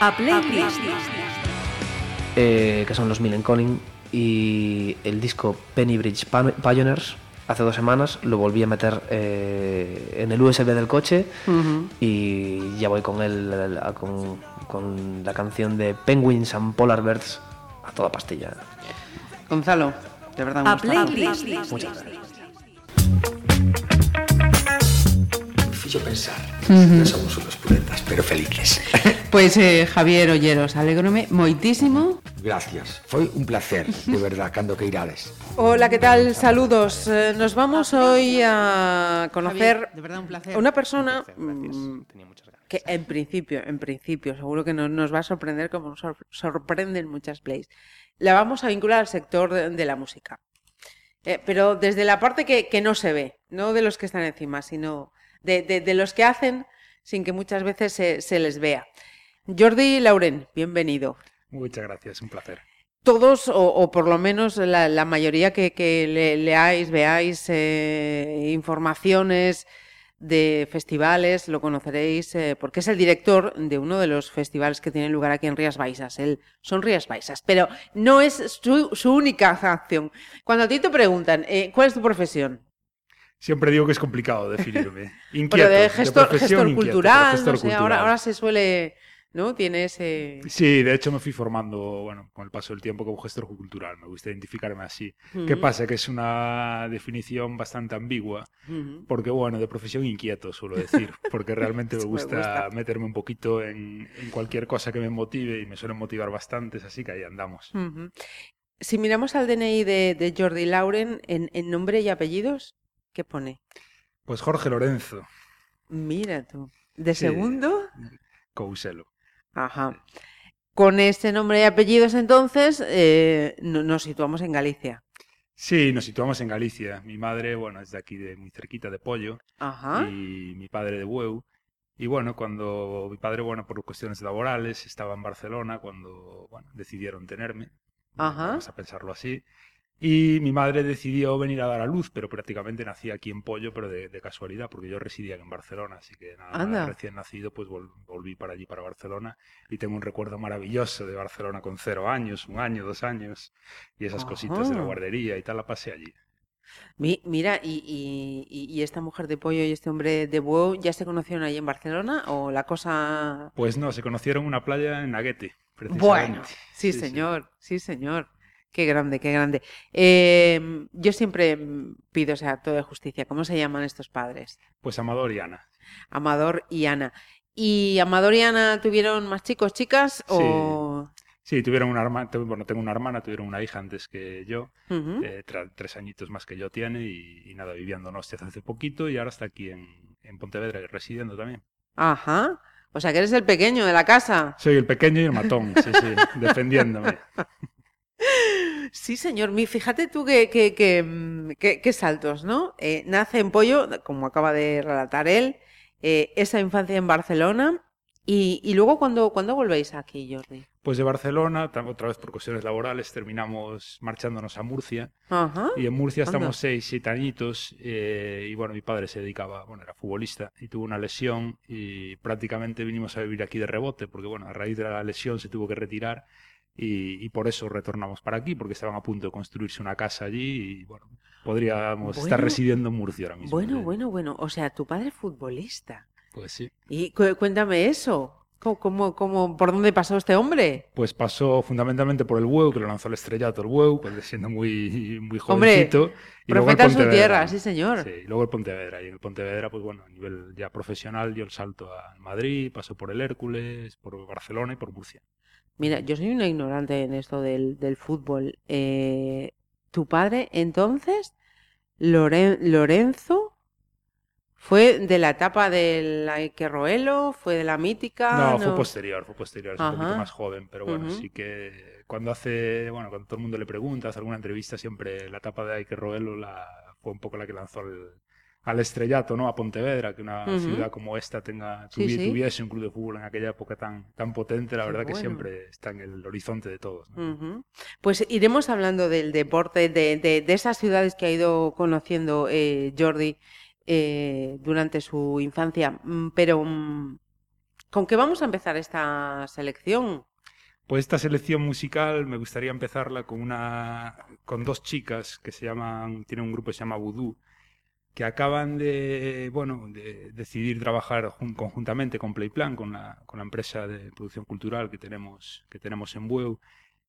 A Playlist. eh, que son los Millen Conning, y el disco Penny Bridge Pioneers, hace dos semanas, lo volví a meter eh, en el USB del coche y ya voy con, el, a- con, con la canción de Penguins and Polar Bears a toda pastilla. Gonzalo, de verdad un A. Playlist. Muchas gracias. fixo pensar somos unos puretas, pero felices. Pois eh, Javier Olleros, alegróme moitísimo Gracias. Foi un placer, de verdad, cando que irades. Hola, ¿qué tal? Saludos. Eh, nos vamos hoy a conocer Javier, de verdad un placer. a una persona Gracias. mm, Tenía muchas ganas. que en principio, en principio, seguro que no- nos va a sorprender como nos sorprenden muchas plays. La vamos a vincular al sector de, de la música. Eh, pero desde la parte que, que no se ve, no de los que están encima, sino de, de- de los que hacen sin que muchas veces se, se les vea. Jordi Lauren, bienvenido. Muchas gracias, un placer. todos, o, o por lo menos la, la mayoría que, que le- leáis, veáis eh, informaciones de festivales, lo conoceréis, eh, porque es el director de uno de los festivales que tienen lugar aquí en Rías Baixas. Él, son Rías Baixas, pero no es su, su única acción. Cuando a ti te preguntan, eh, ¿cuál es tu profesión? Siempre digo que es complicado definirme. Inquieto, Pero de gestor, profesión gestor inquieto, cultural, gestor no sé, ahora, cultural. ahora se suele, ¿no? Tiene ese... Sí, de hecho me fui formando, bueno, con el paso del tiempo como gestor cultural. Me gusta identificarme así. ¿Qué pasa? Que es una definición bastante ambigua, porque bueno, de profesión inquieto suelo decir, porque realmente me Me gusta, meterme un poquito en, en cualquier cosa que me motive y me suelen motivar bastantes, así que ahí andamos. Si miramos al DNI de, de Jordi Lauren, en, en nombre y apellidos, ¿qué pone? Pues Jorge Lorenzo, Mira tú. ¿De Sí. segundo? Couselo. Ajá. Con este nombre y apellidos, entonces, eh, no- nos situamos en Galicia. Sí, nos situamos en Galicia. Mi madre, bueno, es de aquí, de muy cerquita de Pollo. Ajá. y mi padre de Bueu. Y bueno, cuando mi padre, bueno, por cuestiones laborales, estaba en Barcelona cuando, bueno, decidieron tenerme. Ajá. Vamos a pensarlo así. Y mi madre decidió venir a dar a luz, pero prácticamente nací aquí en Pollo, pero de, de casualidad, porque yo residía en Barcelona, así que nada, Anda. recién nacido, pues vol- volví para allí, para Barcelona, y tengo un recuerdo maravilloso de Barcelona con cero años, un año, dos años, y esas cositas de la guardería y tal, la pasé allí. Mi- mira, y, y- y- esta mujer de pollo y este hombre de buo ya se conocieron ahí en Barcelona o la cosa... Pues no, se conocieron en una playa en Aguete, Bueno, precisamente. Sí, sí. señor, sí, señor. Qué grande, qué grande. Eh, yo siempre pido, o sea, toda justicia. ¿Cómo se llaman estos padres? Pues Amador y Ana. Amador y Ana. ¿Y Amador y Ana tuvieron más chicos, chicas? O... Sí, tuvieron una hermana, bueno, tengo una hermana, tuvieron una hija antes que yo, eh, tres añitos más que yo tiene y, y nada, viviendo en Hostias hace poquito y ahora está aquí en, en Pontevedra residiendo también. Ajá. O sea, que eres el pequeño de la casa. Soy el pequeño y el matón, sí, sí, defendiéndome. Sí, señor. Mi, fíjate tú qué que, que, mm, que- qué saltos, ¿no? Eh, nace en Pollo, como acaba de relatar él, eh, esa infancia en Barcelona. Y, y luego, cuando cuando volvéis aquí, Jordi? Pues de Barcelona, otra vez por cuestiones laborales, terminamos marchándonos a Murcia Ajá. y en Murcia Anda. estamos seis, siete añitos eh, y bueno, mi padre se dedicaba, bueno, era futbolista y tuvo una lesión y prácticamente vinimos a vivir aquí de rebote porque bueno, a raíz de la lesión se tuvo que retirar y, y por eso retornamos para aquí porque estaban a punto de construirse una casa allí y bueno, podríamos estar residiendo en Murcia ahora mismo. Bueno, sí. bueno, bueno. O sea, tu padre es futbolista. Pues sí. Y cu- cuéntame eso. ¿Cómo, cómo, cómo- por dónde pasó este hombre? Pues pasó fundamentalmente por el Bueu, que lo lanzó al estrellato el Bueu, pues siendo muy, muy Hombre, jovencito. y luego el Profeta en su tierra, sí, señor. Sí, y luego el Pontevedra. Y en el Pontevedra, pues bueno, a nivel ya profesional dio el salto a Madrid, pasó por el Hércules, por Barcelona y por Murcia. Mira, yo soy una ignorante en esto del, del fútbol. Eh, ¿Tu padre, entonces, Loren- Lorenzo, fue de la etapa del Roelo? ¿Fue de la mítica? No, fue posterior, fue posterior, es un poquito más joven, pero bueno, sí que cuando hace, bueno, cuando todo el mundo le pregunta, hace alguna entrevista, siempre la etapa de Roelo la, fue un poco la que lanzó al, al estrellato, ¿no? A Pontevedra, que una ciudad como esta tenga, Sí, tuvi- sí. tuviese un club de fútbol en aquella época tan, tan potente, la Qué verdad que siempre está en el horizonte de todos. Pues iremos hablando del deporte, de, de- de esas ciudades que ha ido conociendo eh, Jordi eh, durante su infancia. Mm, Pero, mm, ¿Con qué vamos a empezar esta selección? Pues esta selección musical me gustaría empezarla con una con dos chicas que se llaman tienen un grupo que se llama Voodoo que acaban de bueno de decidir trabajar jun- conjuntamente con Playplan con la, con la empresa de producción cultural que tenemos que tenemos en Bueu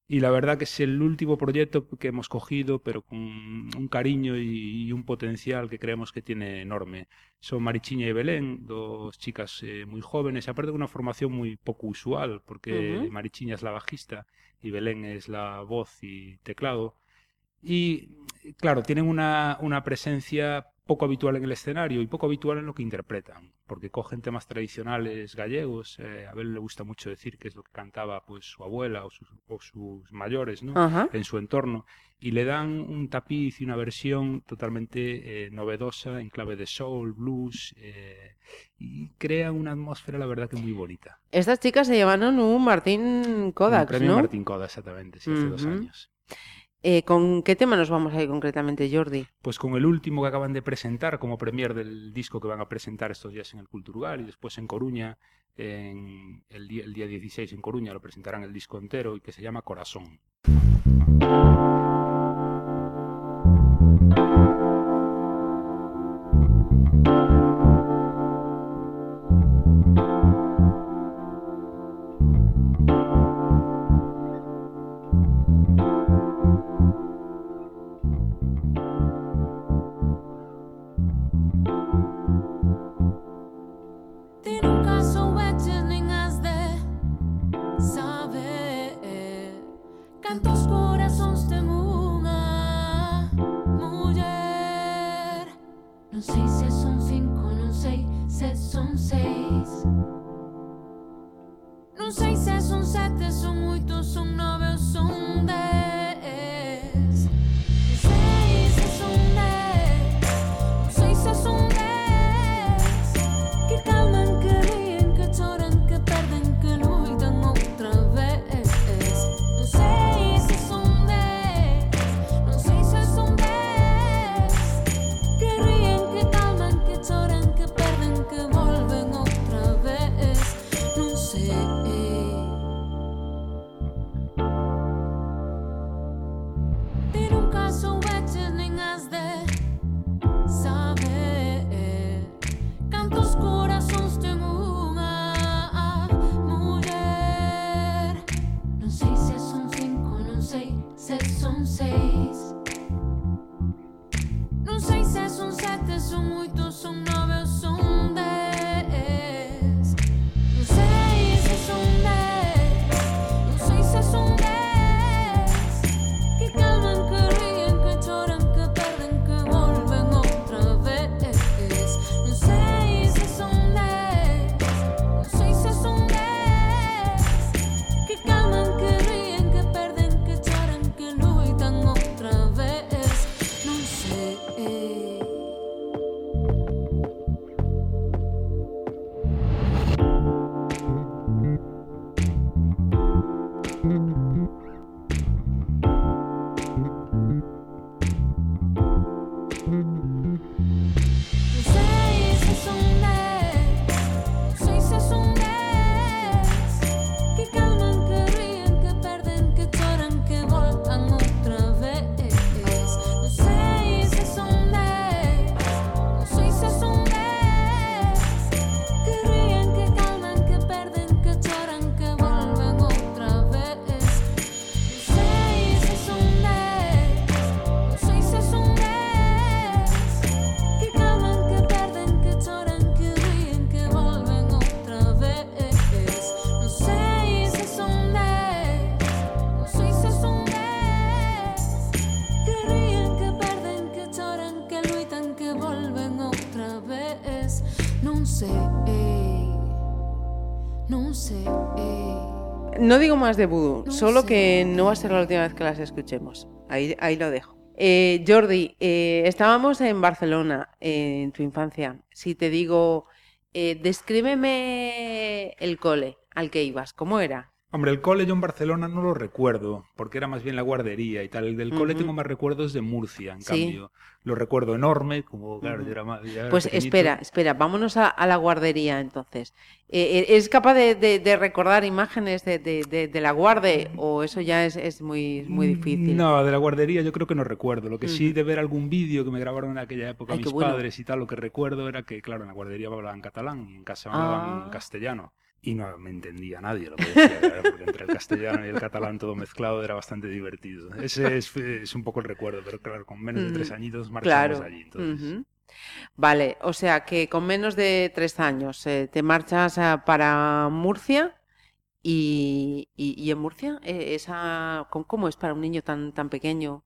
y la verdad que es el último proyecto que hemos cogido pero con un cariño y, y un potencial que creemos que tiene enorme son Marichiña y Belén, dos chicas eh, muy jóvenes, aparte de una formación muy poco usual, porque Ujú. Marichiña es la bajista y Belén es la voz y teclado. Y claro, tienen una, una presencia poco habitual en el escenario y poco habitual en lo que interpretan, porque cogen temas tradicionales gallegos, eh, a Belén le gusta mucho decir que es lo que cantaba pues su abuela o sus, o sus mayores, ¿no? Ajá. en su entorno y le dan un tapiz y una versión totalmente eh, novedosa en clave de soul, blues eh, y crea una atmósfera la verdad que muy bonita. Estas chicas se llevaron un Martín Un Kodak, premio ¿no? Martín Coda, exactamente, sí, hace dos años. Eh, ¿Con qué tema nos vamos a ir concretamente, Jordi? Pues con el último que acaban de presentar como premier del disco que van a presentar estos días en el Culturgal y después en Coruña, en el, día, el día 16 en Coruña lo presentarán el disco entero y que se llama Corazón. sete, son oito, son nove ou son dez No digo más de No solo sé. que no va a ser la última vez que las escuchemos. Ahí, ahí lo dejo. Eh, Jordi, eh, estábamos en Barcelona eh, en tu infancia. Si te digo, eh, descríbeme el cole al que ibas, ¿cómo era? Hombre, el cole yo en Barcelona no lo recuerdo, porque era más bien la guardería y tal. El del cole tengo más recuerdos de Murcia, en Sí. cambio. Lo recuerdo enorme, como claro, yo era más. era Pues pequeñito. espera, espera, vámonos a, a la guardería entonces. Eh, eh, ¿Es capaz de, de- de recordar imágenes de, la guarde o eso ya es, es muy, muy difícil? No, de la guardería yo creo que no recuerdo. Lo que sí de ver algún vídeo que me grabaron en aquella época Ay, mis bueno. padres y tal, lo que recuerdo era que, claro, en la guardería hablaban catalán y en casa hablaban Ah. castellano. Y no me entendía nadie lo que decía, porque entre el castellano y el catalán todo mezclado era bastante divertido. Ese es, es un poco el recuerdo, pero claro, con menos de tres Ujú. añitos marchamos Claro. allí. Entonces. Vale, o sea que con menos de tres años eh, te marchas ah, para Murcia y, y- y en Murcia, eh, esa, ¿cómo, es para un niño tan, tan pequeño?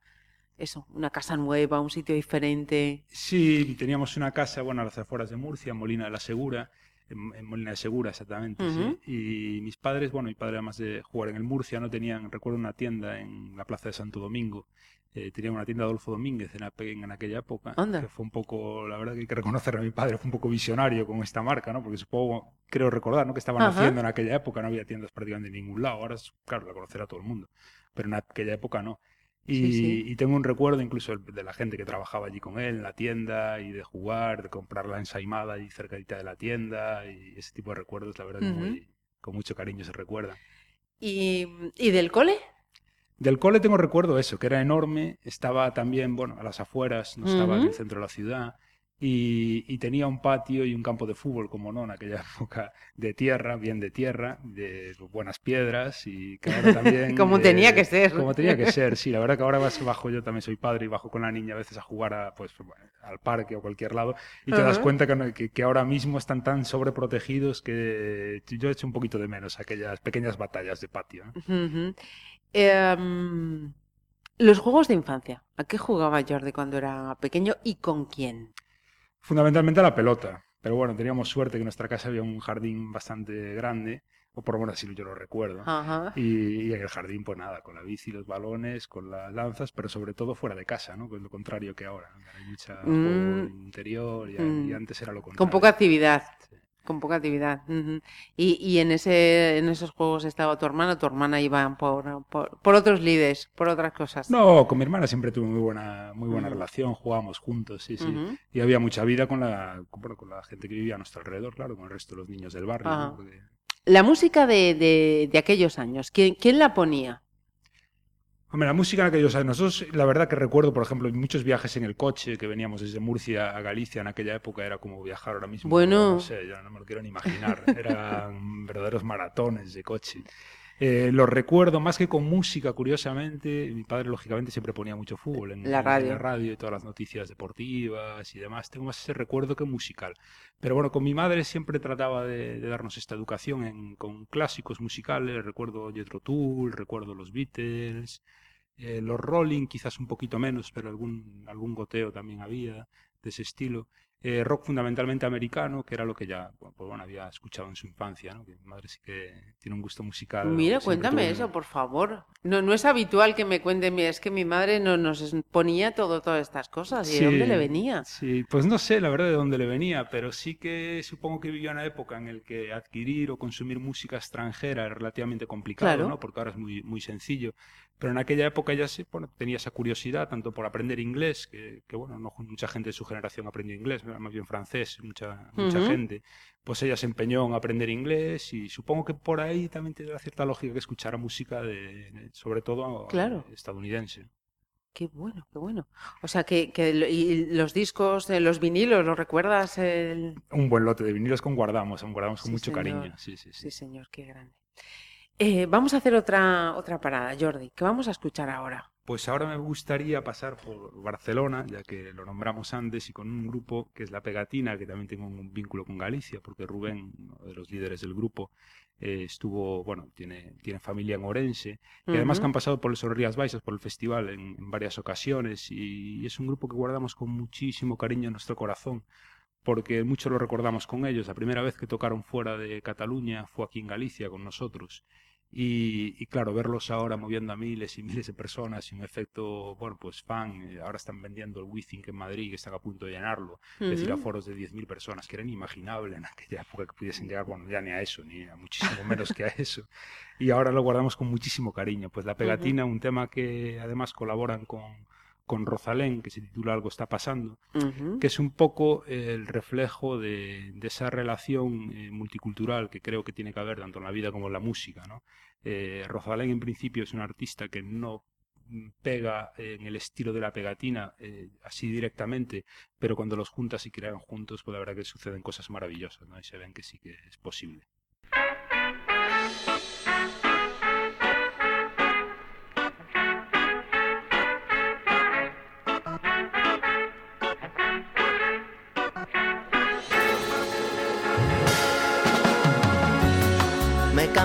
Eso, una casa nueva, un sitio diferente. Sí, teníamos una casa, bueno, a las afueras de Murcia, Molina de la Segura, en, en Molina de Segura exactamente, sí. Y mis padres, bueno, mi padre además de jugar en el Murcia, no tenían, recuerdo una tienda en la plaza de Santo Domingo, eh, tenían una tienda Adolfo Domínguez en, en aquella época, Anda. que fue un poco, la verdad que hay que reconocer a mi padre, fue un poco visionario con esta marca, ¿no? Porque supongo, creo recordar, ¿no? Que estaban Ajá. haciendo en aquella época, no había tiendas prácticamente en ningún lado, ahora, claro, la conocerá todo el mundo, pero en aquella época no. Y, Sí, sí. y tengo un recuerdo incluso de la gente que trabajaba allí con él en la tienda y de jugar, de comprar la ensaimada allí cerquita de la tienda y ese tipo de recuerdos, la verdad, muy- con mucho cariño se recuerdan. ¿Y, y del cole? Del cole tengo recuerdo eso, que era enorme, estaba también, bueno, a las afueras, no estaba en el centro de la ciudad, y, y tenía un patio y un campo de fútbol, como no, en aquella época, de tierra, bien de tierra, de buenas piedras, y que ahora también... Como eh, tenía que ser. Como tenía que ser, sí, la verdad que ahora vas bajo, yo también soy padre y bajo con la niña a veces a jugar a, pues, al parque o cualquier lado, y te das cuenta que, que, que ahora mismo están tan sobreprotegidos que yo echo un poquito de menos aquellas pequeñas batallas de patio. Em, los juegos de infancia. ¿A qué jugaba Jordi cuando era pequeño y con quién? Fundamentalmente a la pelota. Pero bueno, teníamos suerte que en nuestra casa había un jardín bastante grande, o por lo menos así yo lo recuerdo. Ajá. Y, y en el jardín, pues nada, con la bici, los balones, con las lanzas, pero sobre todo fuera de casa, ¿no? Que es lo contrario que ahora. Hay mucha juego Mm. interior y, y Mm. antes era lo contrario. Con poca actividad. Con poca actividad. Y, y en ese, en esos juegos estaba tu hermana, tu hermana iba por, por, por otros lides, por otras cosas. No, con mi hermana siempre tuve muy buena, muy buena relación, jugábamos juntos, sí, sí. Y había mucha vida con la, con, la gente que vivía a nuestro alrededor, claro, con el resto de los niños del barrio. ¿no? Ajá. Porque- La música de, de, de aquellos años, ¿quién, quién la ponía? Hombre, la música en aquellos años, nosotros la verdad que recuerdo, por ejemplo, muchos viajes en el coche que veníamos desde Murcia a Galicia en aquella época, era como viajar ahora mismo. Bueno. No sé, ya no me lo quiero ni imaginar. Eran verdaderos maratones de coche. Eh, lo recuerdo más que con música, curiosamente. Mi padre, lógicamente, siempre ponía mucho fútbol en, La radio. en la radio y todas las noticias deportivas y demás. Tengo más ese recuerdo que musical. Pero bueno, con mi madre siempre trataba de, de darnos esta educación en- con clásicos musicales. Recuerdo Jethro Tull, recuerdo los Beatles, eh, los Rolling quizás un poquito menos, pero algún, algún goteo también había de ese estilo. Eh, rock fundamentalmente americano, que era lo que ya bueno, pues bueno, había escuchado en su infancia, ¿no? Que mi madre sí que tiene un gusto musical. Mira, cuéntame eso, por favor. No, no es habitual que me cuente, es que mi madre no nos ponía todo, todas estas cosas. ¿Y de dónde le venía? Sí, pues no sé la verdad de dónde le venía, pero sí que supongo que vivía una época en la que adquirir o consumir música extranjera era relativamente complicado, Claro. ¿no? Porque ahora es muy, muy sencillo. Pero en aquella época ya sí, bueno, tenía esa curiosidad, tanto por aprender inglés, que, que, bueno, no mucha gente de su generación aprendió inglés, más bien francés, mucha, mucha Ujú. gente. Pues ella se empeñó en aprender inglés y supongo que por ahí también tiene cierta lógica que escuchara música de, sobre todo Claro. estadounidense. Qué bueno, qué bueno. O sea, que, que lo- y los discos, eh, los vinilos, ¿los recuerdas? El... Un buen lote de vinilos con guardamos, aún guardamos con Sí, mucho señor. cariño. Sí, sí, sí. Sí, señor, qué grande. Eh, vamos a hacer otra, otra parada, Jordi. ¿Qué vamos a escuchar ahora? Pues ahora me gustaría pasar por Barcelona, ya que lo nombramos antes, y con un grupo que es La Pegatina, que también tengo un vínculo con Galicia, porque Rubén, uno de los líderes del grupo, eh, estuvo, bueno, tiene, tiene familia en Orense, y además que han pasado por los Rías Baixas, por el festival, en, en varias ocasiones, y, es un grupo que guardamos con muchísimo cariño en nuestro corazón, porque mucho lo recordamos con ellos. La primera vez que tocaron fuera de Cataluña fue aquí en Galicia con nosotros. Y, y claro, verlos ahora moviendo a miles y miles de personas y un efecto, bueno, pues fan, eh, ahora están vendiendo el WeThink en Madrid, que están a punto de llenarlo, es decir, a foros de 10.000 personas, que era inimaginable en aquella época que pudiesen llegar, bueno, ya ni a eso, ni a muchísimo menos que a eso. Y ahora lo guardamos con muchísimo cariño. Pues la pegatina, un tema que además colaboran con, con Rosalén, que se titula Algo está pasando, que es un poco el reflejo de, de esa relación eh, multicultural que creo que tiene que haber tanto en la vida como en la música. ¿no? Eh, Rosalén en principio es un artista que no pega en el estilo de la pegatina eh, así directamente, pero cuando los juntas y crean juntos, pues la verdad que suceden cosas maravillosas ¿no? y se ven que sí que es posible.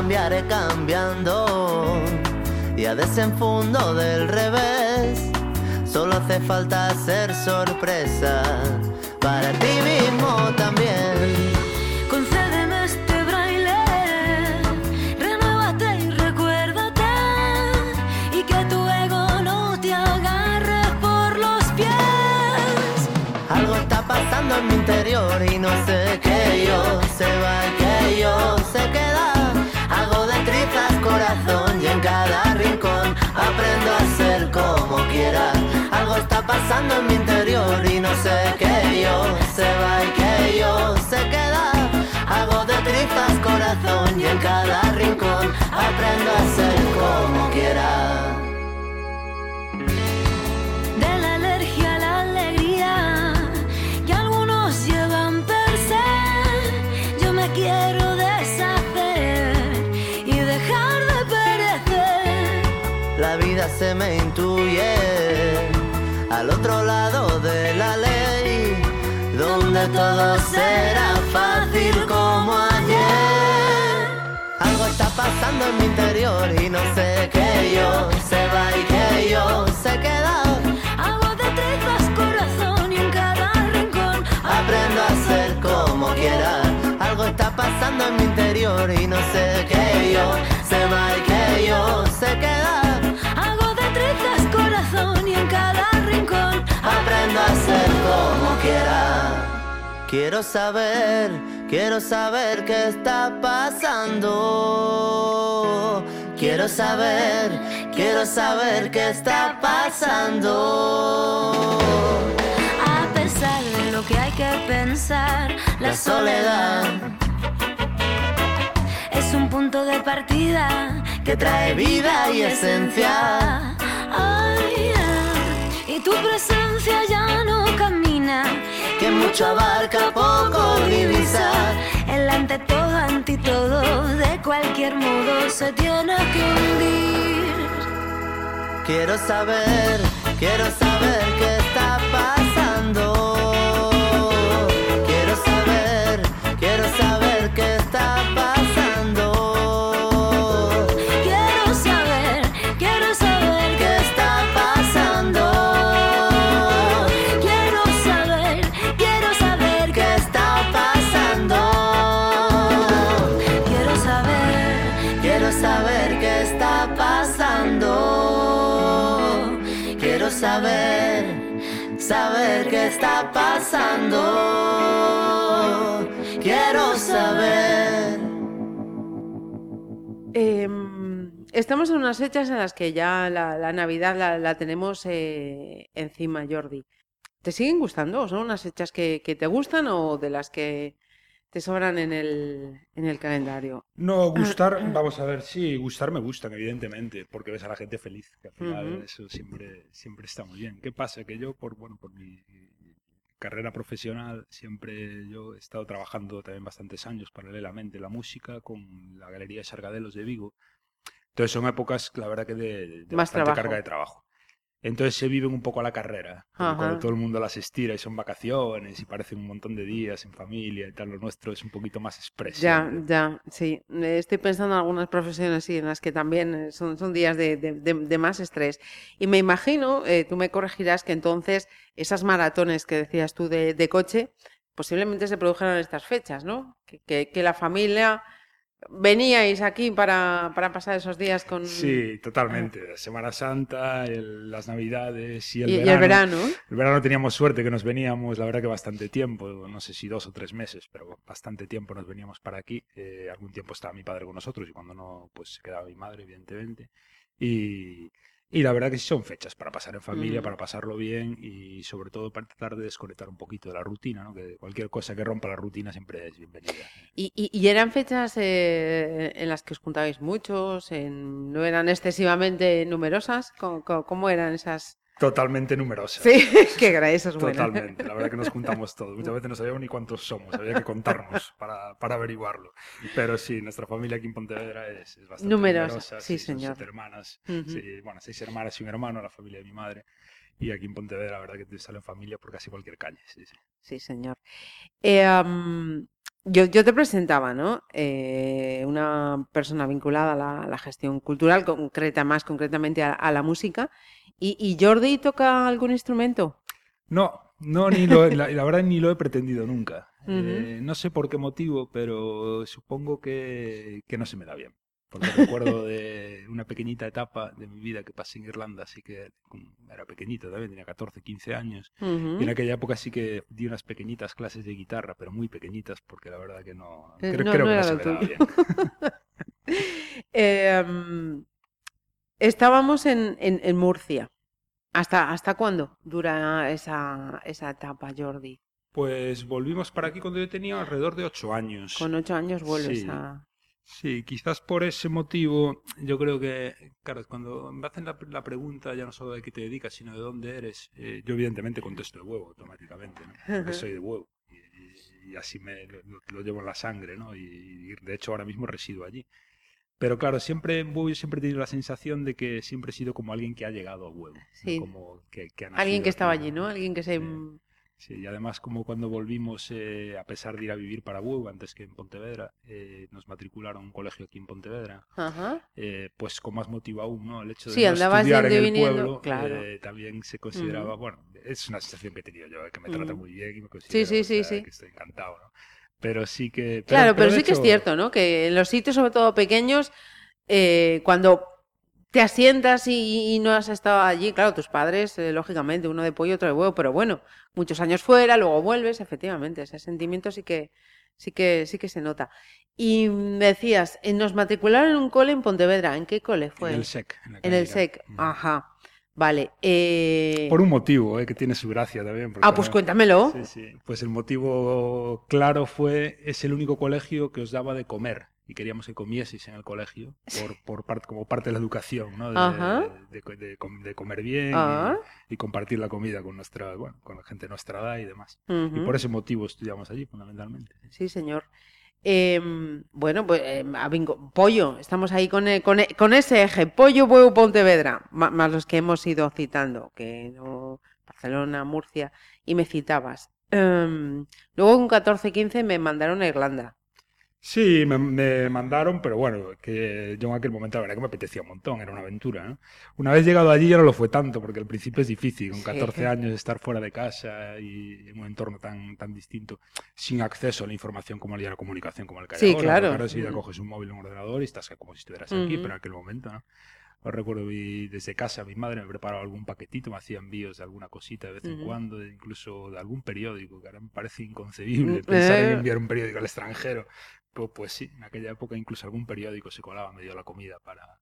Cambiaré cambiando y a desenfundo del revés. Solo hace falta ser sorpresa para ti mismo también. Concédeme este braille, renuévate y recuérdate, y que tu ego no te agarre por los pies. Algo está pasando en mi interior y no sé que yo se va que yo queda. Pasando en mi interior y no sé que yo se va y que yo se queda. Hago de trizas corazón y en cada rincón aprendo a ser como quiera. De la alergia a la alegría que algunos llevan per se, yo me quiero deshacer y dejar de perecer. La vida se me intuye al otro lado de la ley, donde todo será fácil como ayer. Algo está pasando en mi interior y no sé que yo se va y que yo se queda. Hago de trizas corazón y en cada rincón Aprendo a ser como quiera. Algo está pasando en mi interior y no sé que yo se va y que yo se queda. Ser como quiera. Quiero saber, quiero saber qué está pasando. Quiero saber, quiero saber qué está pasando. A pesar de lo que hay que pensar, La soledad es un punto de partida que trae vida y esencia. Y tu presencia ya no camina. Que mucho abarca, poco divisa. El ante todo, ante todo, de cualquier modo se tiene que hundir. Quiero saber, quiero saber qué saber qué está pasando. Quiero saber. Em, estamos en unas fechas en las que ya la, Navidad la, tenemos eh, encima, Jordi. ¿Te siguen gustando? ¿O son unas fechas que te gustan o de las que te sobran en el, en el calendario? No, gustar, vamos a ver, sí, gustar me gustan, evidentemente, porque ves a la gente feliz, que al final eso siempre, siempre está muy bien. ¿Qué pasa? Que yo, por, bueno, por mi carrera profesional, siempre yo he estado trabajando también bastantes años paralelamente la música con la Galería de Sargadelos de Vigo. Entonces son épocas, la verdad, que de, de Más bastante trabajo. carga de trabajo. Entonces se viven un poco a la carrera, cuando todo el mundo las estira y son vacaciones y parecen un montón de días en familia y tal, lo nuestro es un poquito más expreso. Ya, ya, sí. Estoy pensando en algunas profesiones sí, en las que también eh, son, son días de, de- de- de más estrés. Y me imagino, eh, tú me corregirás, que entonces esas maratones que decías tú de, de coche posiblemente se produjeran en estas fechas, ¿no? Que, que- que la familia veníais aquí para, para pasar esos días con... Sí, totalmente. Semana Santa, el- las Navidades y el, y, y verano. el verano. El verano teníamos suerte que nos veníamos, la verdad que bastante tiempo, no sé si dos o tres meses, pero bastante tiempo nos veníamos para aquí. Eh, algún tiempo estaba mi padre con nosotros y cuando no, pues se quedaba mi madre, evidentemente. Y, y la verdad que sí son fechas para pasar en familia, Mm. para pasarlo bien y sobre todo para tratar de desconectar un poquito de la rutina, ¿no? que cualquier cosa que rompa la rutina siempre es bienvenida. Y, y- y eran fechas eh, en las que os juntabais muchos, en- no eran excesivamente numerosas. ¿Cómo, cómo- cómo eran esas? Totalmente numerosa. Sí, qué gra- eso es bueno. Totalmente, la verdad que nos juntamos todos. Muchas veces no sabíamos ni cuántos somos, había que contarnos para, para averiguarlo. Pero sí, nuestra familia aquí en Pontevedra es, es bastante Numerosa, numerosa. sí, señor. siete hermanas, sí, bueno, seis hermanas y un hermano, la familia de mi madre. Y aquí en Pontevedra, la verdad que te salen familia por casi cualquier calle. Sí, sí. Sí, señor. Eh, yo, yo te presentaba, ¿no? Eh, una persona vinculada a la, a la gestión cultural, concreta, más concretamente a, a la música. ¿Y, y Jordi toca algún instrumento? No, no, ni lo, la, la verdad ni lo he pretendido nunca. Eh, no sé por qué motivo, pero supongo que, que no se me da bien. Porque recuerdo de una pequeñita etapa de mi vida que pasé en Irlanda, así que era pequeñito también, tenía 14, 15 años. Y en aquella época sí que di unas pequeñitas clases de guitarra, pero muy pequeñitas, porque la verdad que no... Eh, Creo, no- creo no que no se me daba bien. Eh, am, estábamos en, en- en Murcia. ¿Hasta, ¿Hasta cuándo dura esa, esa etapa, Jordi? Pues volvimos para aquí cuando yo tenía alrededor de 8 años. Con ocho años vuelves Sí. a... Sí, quizás por ese motivo, yo creo que, claro, cuando me hacen la, la pregunta ya no solo de qué te dedicas, sino de dónde eres, eh, yo evidentemente contesto de huevo automáticamente, ¿no? Porque soy de huevo. Y, así me lo, lo llevo en la sangre, ¿no? Y, y de hecho ahora mismo resido allí. Pero claro, siempre en Huevo yo siempre he tenido la sensación de que siempre he sido como alguien que ha llegado a huevo. no Sí. Como que, que ha Alguien que estaba allí, ¿no? Alguien que se... Sí, y además como cuando volvimos, eh, a pesar de ir a vivir para Huevo antes que en Pontevedra, eh, nos matricularon un colegio aquí en Pontevedra, Ajá. eh, pues con más motivo aún, ¿no? El hecho de Sí, no estudiar en el viniendo, pueblo claro. eh, también se consideraba, bueno, es una sensación que he tenido yo, que me trata muy bien y me considero sí, sí, o sea, sí. que estoy encantado, ¿no? Pero sí que... Claro, pero, sí que es cierto, ¿no? Que en los sitios, sobre todo pequeños, eh, cuando te asientas y, y no has estado allí, claro, tus padres, eh, lógicamente, uno de pollo, otro de huevo, pero bueno, muchos años fuera, luego vuelves, efectivamente, ese sentimiento sí que, sí que, sí que se nota. Y me decías, eh, nos matricularon en un cole en Pontevedra, ¿en qué cole fue? En el SEC. En, En el. SEC, Mm. ajá. Vale. eh, Por un motivo, eh, que tiene su gracia también. Ah, pues también- cuéntamelo. Sí, sí. Pues el motivo claro fue, es el único colegio que os daba de comer y queríamos que comieseis en el colegio por, por parte, como parte de la educación, ¿no? De, de, de- de com- de comer bien y- Ah. y, compartir la comida con nuestra, bueno, con la gente de nuestra edad y demás. Y por ese motivo estudiamos allí, fundamentalmente. Sí, señor. Em, bueno, pues em, a bingo- pollo, estamos ahí con, e- con, e- con ese eje, pollo, huevo, Pontevedra, más los que hemos ido citando, que no, Barcelona, Murcia, y me citabas. Em, luego con 14-15 me mandaron a Irlanda. Sí, me, me mandaron, pero bueno, que yo en aquel momento la verdad que me apetecía un montón, era una aventura, ¿no? Una vez llegado allí ya no lo fue tanto, porque al principio es difícil, con Sí. 14 años estar fuera de casa y en un entorno tan, tan distinto, sin acceso a la información como de la comunicación como el que hay Sí, ahora, claro. ahora sí ya coges un móvil un ordenador y estás como si estuvieras aquí, pero en aquel momento, ¿no? Os recuerdo desde casa mi madre me preparaba algún paquetito, me hacía envíos de alguna cosita de vez en cuando, incluso de algún periódico, que ahora me parece inconcebible Mm, pensar en eh. enviar un periódico al extranjero. Pues, sí, en aquella época incluso algún periódico se colaba medio la comida para...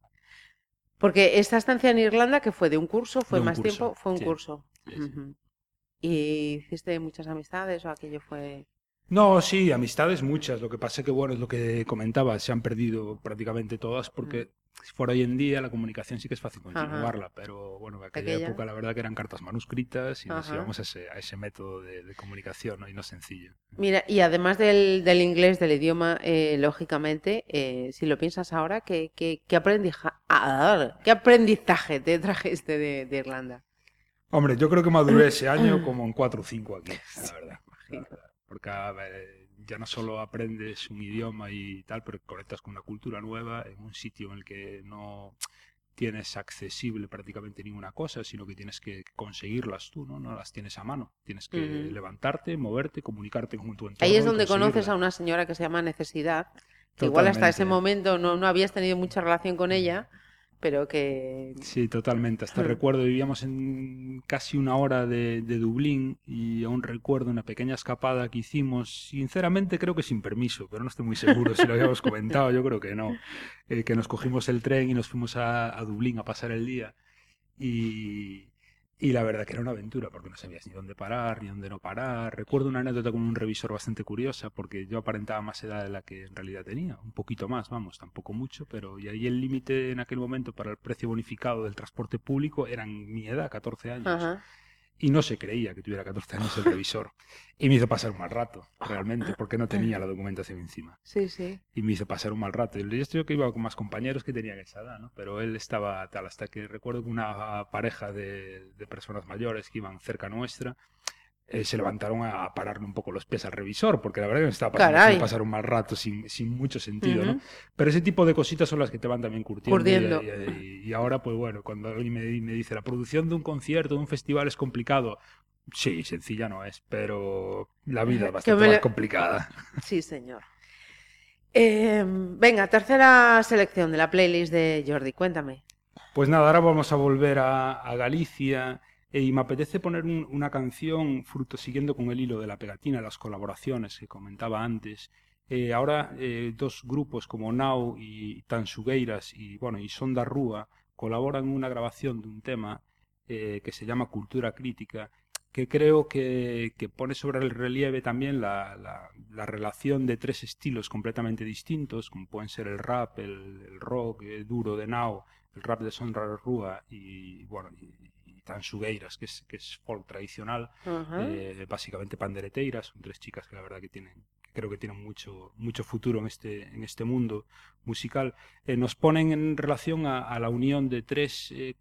Porque esta estancia en Irlanda, que fue de un curso, fue un más curso, tiempo, fue un sí. curso. Sí, sí. Ujú. ¿Y hiciste muchas amistades o aquello fue...? No, sí, amistades muchas. Lo que pasa que, bueno, es lo que comentaba, se han perdido prácticamente todas porque si fuera hoy en día la comunicación sí que es fácil continuarla, pero bueno, en aquella, Aquella. época la verdad que eran cartas manuscritas y nos íbamos a ese, a ese método de, de comunicación ¿no? y no sencillo. Mira, y además del, del inglés, del idioma, eh, lógicamente, eh, si lo piensas ahora, ¿qué, qué, qué, aprendija- ah, ¿qué aprendizaje te trajiste de, de Irlanda? Hombre, yo creo que maduré ese año como en 4 o 5 aquí, la verdad. la verdad. Porque a ver, ya no solo aprendes un idioma y tal, pero conectas con una cultura nueva en un sitio en el que no tienes accesible prácticamente ninguna cosa, sino que tienes que conseguirlas tú, ¿no? No las tienes a mano. Tienes que levantarte, moverte, comunicarte con tu entorno. Ahí es donde conoces a una señora que se llama Necesidad, Que igual hasta ese momento no, no habías tenido mucha relación con ella, pero que... Sí, totalmente. Hasta Hmm. recuerdo, vivíamos en casi una hora de, de Dublín y aún recuerdo una pequeña escapada que hicimos, sinceramente creo que sin permiso, pero no estoy muy seguro si lo habíamos comentado, yo creo que no. Eh, que nos cogimos el tren y nos fuimos a, a Dublín a pasar el día y, y la verdad que era una aventura porque no sabías ni dónde parar ni dónde no parar. Recuerdo una anécdota con un revisor bastante curiosa porque yo aparentaba más edad de la que en realidad tenía, un poquito más, vamos, tampoco mucho, pero y ahí el límite en aquel momento para el precio bonificado del transporte público eran mi edad, 14 años. Ajá. Y no se creía que tuviera 14 años el revisor. Y me hizo pasar un mal rato, realmente, porque no tenía la documentación encima Sí, sí. y me hizo pasar un mal rato. Y yo estoy que iba con más compañeros que tenían esa edad, ¿no? Pero él estaba tal, hasta que recuerdo que una pareja de, de personas mayores que iban cerca nuestra eh, se levantaron a, a pararle un poco los pies al revisor, porque la verdad que me estaba pasando pasar un mal rato sin, sin mucho sentido. ¿no? Pero ese tipo de cositas son las que te van también curtiendo. y- Curtiendo. Y, y- y ahora, pues bueno, cuando alguien me, me dice la producción de un concierto, de un festival es complicado. Sí, sencilla no es, pero la vida es bastante más complicada. Sí, señor. Eh, venga, tercera selección de la playlist de Jordi, cuéntame. Pues nada, ahora vamos a volver a, a Galicia y me apetece poner un- una canción fruto siguiendo con el hilo de la pegatina, las colaboraciones que comentaba antes. Eh, ahora eh, dos grupos como Nau y Tansugueiras y bueno y Sonda Rúa colaboran en una grabación de un tema eh, que se llama Cultura Crítica que creo que, que pone sobre el relieve también la, la- la relación de tres estilos completamente distintos, como pueden ser el rap, el, el rock eh, duro de Nao, el rap de Sondra Rúa y bueno y Tansugueiras, que es, que es folk tradicional, Ajá. eh, básicamente pandereteiras, son tres chicas que la verdad que tienen que creo que tienen mucho mucho futuro en este en este mundo musical eh, nos ponen en relación a, a la unión de tres eh,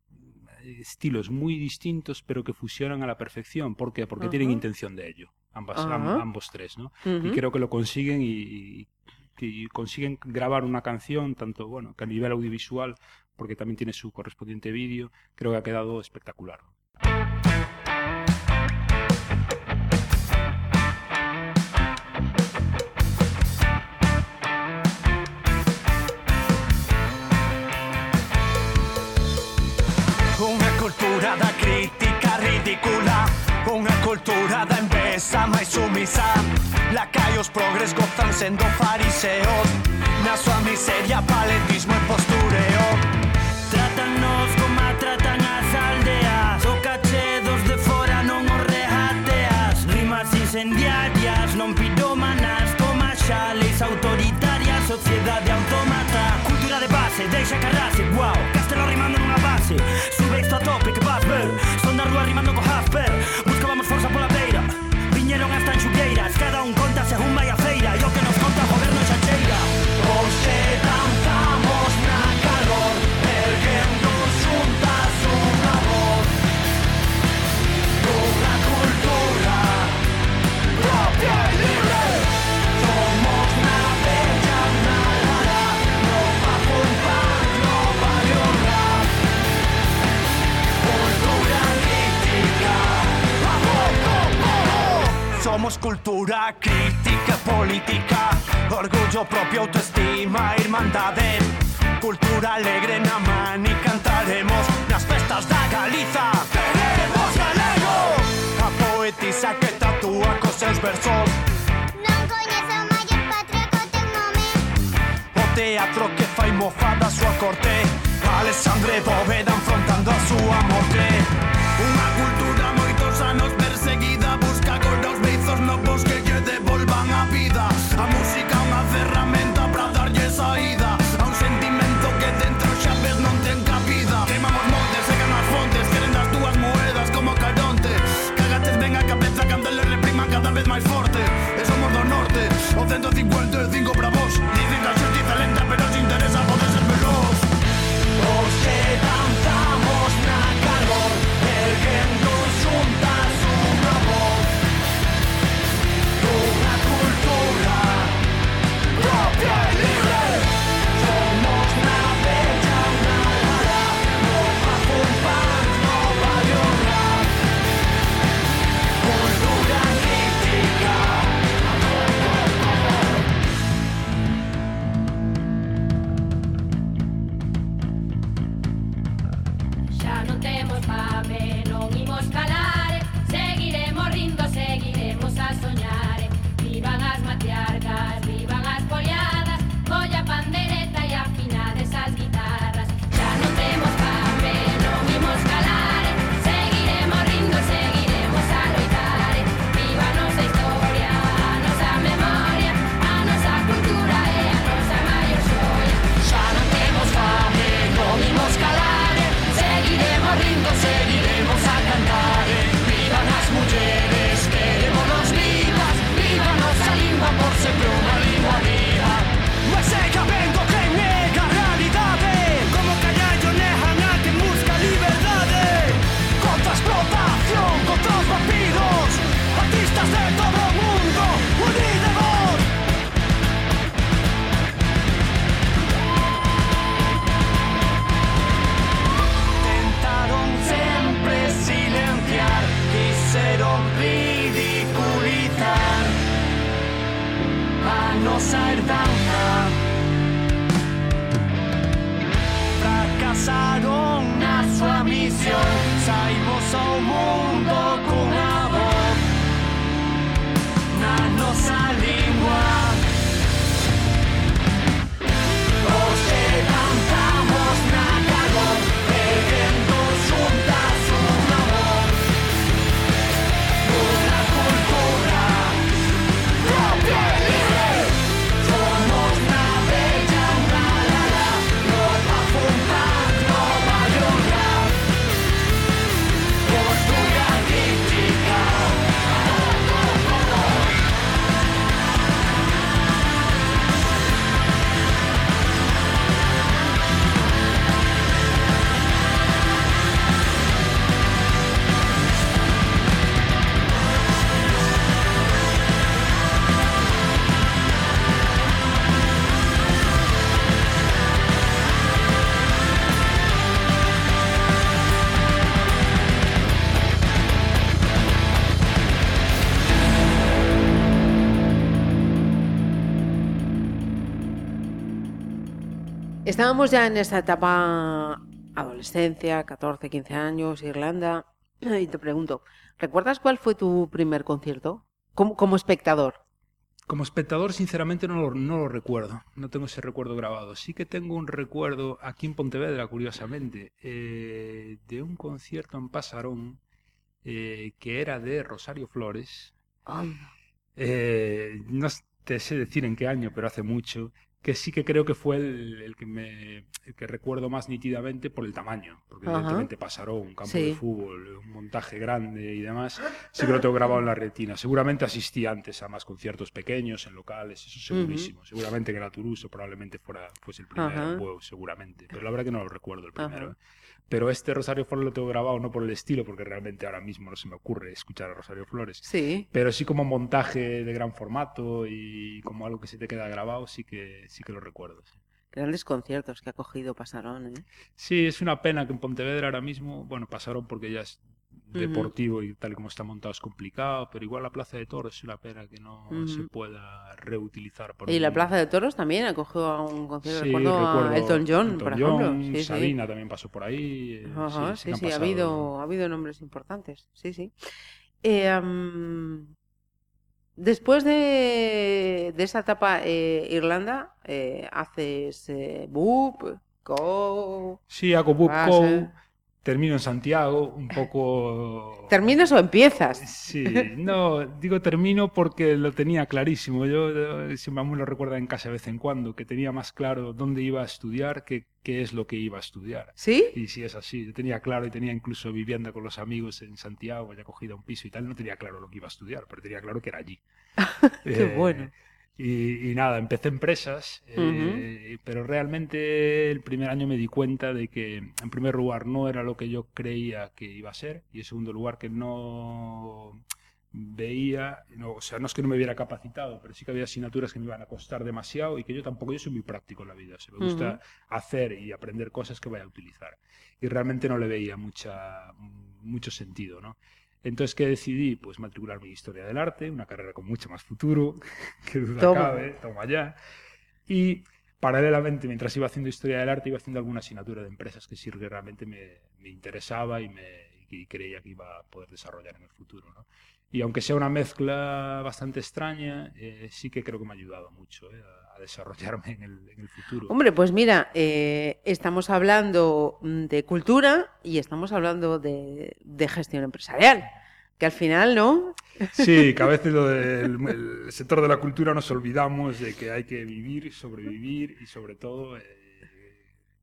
estilos muy distintos pero que fusionan a la perfección ¿por qué? porque tienen Ajá. intención de ello ambas Ajá. am- ambos tres ¿no? Y creo que lo consiguen y, y- y consiguen grabar una canción tanto bueno que a nivel audiovisual porque también tiene su correspondiente vídeo creo que ha quedado espectacular. Unha cultura da crítica ridícula Unha cultura da envesa máis sumisa Lacaios progres sendo fariseos. Na súa miseria, paletismo e postureo. Trátanos como tratan as aldeas. O cachedos de fora non os regateas Rimas incendiarias, non pirómanas Toma xa leis autoritarias, sociedade autómata. Cultura de base, deixa carrase, wow Castelo rimando nunha base. Sube isto a tope que vas ver. Son da rúa rimando co Hasper Buscábamos beira viñeron hasta en xugueiras Cada un conta según vai a feira. E o que nos conta o goberno xancheira Hoxe danzamos Somos cultura, crítica, política, orgullo propio, autoestima, hermandade. Cultura alegre na man y cantaremos nas festas da Galiza. Queremos galego! A poetisa que tatúa cos seus versos. Non coñezo maior patria co teu nome. O teatro que fai mofa da súa corte. Alexandre Bóveda enfrontando a súa morte. Unha cultura moitos anos beizos no pos que lle devolvan a vida. A música unha ferramenta para darlle saída A un sentimento que dentro xa ves non ten cabida Queimamos montes, secan as fontes, queren das túas moedas como caronte. Cagates ben a cabeza cando le repriman cada vez máis forte E somos do norte, o 155 Estábamos ya en esta etapa adolescencia, 14, 15 años, Irlanda, y te pregunto, ¿recuerdas cuál fue tu primer concierto? Como, como espectador. Como espectador, sinceramente, no lo, no lo recuerdo. No tengo ese recuerdo grabado. Sí que tengo un recuerdo aquí en Pontevedra, curiosamente, eh, de un concierto en Pasarón eh, que era de Rosario Flores. Eh, no te sé decir en qué año, pero hace mucho. Que sí que creo que fue el, el que me el que recuerdo más nítidamente por el tamaño. Porque Ajá. evidentemente Pasarón, un campo Sí. de fútbol, un montaje grande y demás. Sí que lo tengo grabado en la retina. Seguramente asistí antes a más conciertos pequeños, en locales, eso segurísimo. Seguramente que en la Toulouse probablemente fuera fuese el primero, Ajá. pues, seguramente. Pero la verdad que no lo recuerdo el primero. ¿eh? Pero este Rosario Flores lo tengo grabado no por el estilo, porque realmente ahora mismo no se me ocurre escuchar a Rosario Flores. Sí. Pero sí como montaje de gran formato y como algo que se te queda grabado, sí que, sí que lo recuerdo. sí. Grandes conciertos que ha cogido Pasarón, ¿eh? Sí, es una pena que en Pontevedra ahora mismo, bueno, pasaron porque ya es deportivo y tal y como está montado es complicado, pero igual la Plaza de Toros es una pena que no se pueda reutilizar. por Y la Plaza de Toros también acogió a un concierto, Sí, recuerdo, a Elton John, Elton por John, ejemplo. Sí. Sabina también pasó por ahí. eh, Ajá, sí, sí, ha habido, ha habido nombres importantes, sí, sí. Eh, después de, de esa etapa eh, Irlanda, eh, haces Boop, Go... Sí, hago Book Pasa. Termino en Santiago, un poco... ¿Terminas o empiezas? Sí, no, digo termino porque lo tenía clarísimo. Yo, eh, siempre me lo recuerda en casa de vez en cuando, que tenía más claro dónde iba a estudiar que qué es lo que iba a estudiar. ¿Sí? Y sí es así, yo tenía claro y tenía incluso vivienda con los amigos en Santiago, ya cogido un piso y tal, no tenía claro lo que iba a estudiar, pero tenía claro que era allí. Qué Eh, bueno. Y, y nada, empecé empresas, eh, pero realmente el primer año me di cuenta de que, en primer lugar, no era lo que yo creía que iba a ser, y en segundo lugar, que no veía, no, o sea, no es que no me hubiera capacitado, pero sí que había asignaturas que me iban a costar demasiado y que yo tampoco, yo soy muy práctico en la vida, o sea, me gusta hacer y aprender cosas que vaya a utilizar. Y realmente no le veía mucha, mucho sentido, ¿no? Entonces, ¿qué decidí? Pues matricularme en Historia del Arte, una carrera con mucho más futuro, que duda Toma. cabe, toma ya. Y paralelamente, mientras iba haciendo Historia del Arte, iba haciendo alguna asignatura de empresas que sí realmente me, me interesaba y, me, y creía que iba a poder desarrollar en el futuro, ¿no? Y aunque sea una mezcla bastante extraña, eh, sí que creo que me ha ayudado mucho eh, a, a desarrollarme en el, en el futuro. Hombre, pues mira, eh, estamos hablando mm, de cultura y estamos hablando de, de gestión empresarial, que al final, ¿no? Sí, que a veces lo del el sector de la cultura nos olvidamos de que hay que vivir, sobrevivir y sobre todo eh,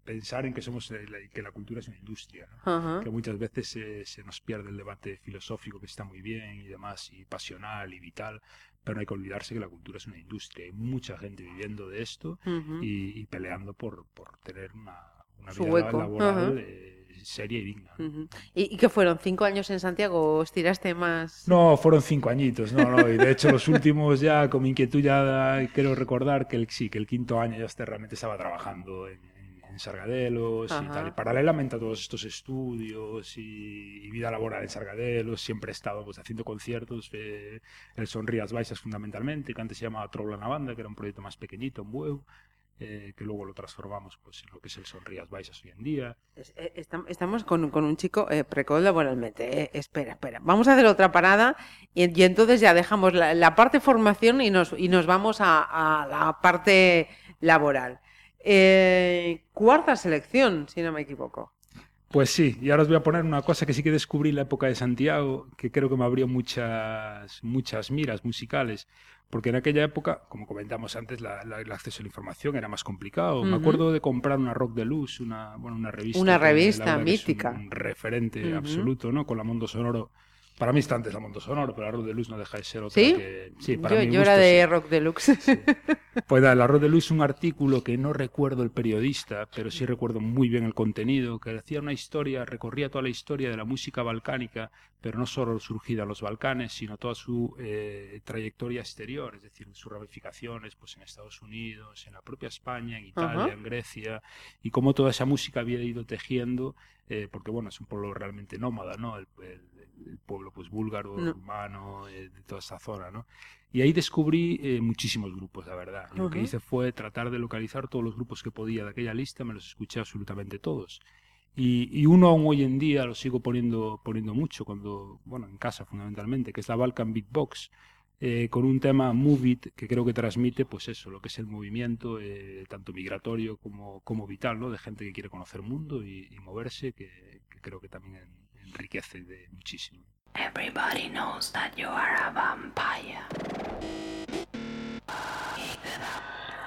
pensar en que somos eh, que la cultura es una industria, ¿no? Que muchas veces se, se nos pierde el debate filosófico que está muy bien y demás y pasional y vital, pero no hay que olvidarse que la cultura es una industria, hay mucha gente viviendo de esto y, y peleando por, por tener una, una vida hueco. laboral eh, seria y digna. ¿Y, qué fueron? ¿Cinco años en Santiago o estiraste más? No, fueron cinco añitos, no, no, y de hecho los últimos ya, con mi inquietud ya quiero recordar que el, sí, que el quinto año ya este, realmente estaba trabajando en, en- Sargadelos y tal, y paralelamente a todos estos estudios y, y vida laboral en Sargadelos, siempre he estado pues, haciendo conciertos, eh, el Sonrías Baixas fundamentalmente, que antes se llamaba Troula na Banda, que era un proyecto más pequeñito en Bueu, eh, que luego lo transformamos pues, en lo que es el Sonrías Baixas hoy en día. Eh, estam- Estamos con, con un chico eh, precoz laboralmente. eh. Espera, espera. Vamos a hacer otra parada y, y entonces ya dejamos la, la parte formación y nos, y nos vamos a, a la parte laboral. Eh, cuarta selección, si no me equivoco. Pues sí, y ahora os voy a poner una cosa que sí que descubrí en la época de Santiago, que creo que me abrió muchas, muchas miras musicales, porque en aquella época, como comentamos antes, la- la- el acceso a la información era más complicado. Me Ujú. acuerdo de comprar una Rock Deluxe, una, bueno, una revista. Una revista mítica. Un referente Ujú. absoluto, ¿no? Con la Mondo Sonoro. Para mí está antes la Mondo Sonoro, pero la Rock Deluxe no deja de ser otra ¿Sí? que... Sí, para yo yo era de sí. Rock Deluxe. Pues nada, la Rock de Luz un artículo que no recuerdo el periodista, pero sí recuerdo muy bien el contenido, que decía una historia, recorría toda la historia de la música balcánica, pero no solo surgida en los Balcanes, sino toda su eh, trayectoria exterior, es decir, sus ramificaciones pues, en Estados Unidos, en la propia España, en Italia, en Grecia, y cómo toda esa música había ido tejiendo, eh, porque bueno, es un pueblo realmente nómada, ¿no? El- el- el pueblo pues búlgaro, No. rumano, eh, de toda esa zona, ¿no? Y ahí descubrí eh, muchísimos grupos, la verdad. Y Lo que hice fue tratar de localizar todos los grupos que podía de aquella lista, me los escuché absolutamente todos. Y, y uno aún hoy en día lo sigo poniendo, poniendo mucho, cuando, bueno, en casa fundamentalmente, que es la Balkan Beatbox, eh, con un tema Move It que creo que transmite, pues eso, lo que es el movimiento, eh, tanto migratorio como, como vital, ¿no? De gente que quiere conocer el mundo y, y moverse, que, que creo que también enriquece de muchísimo. Everybody knows that you are a vampire.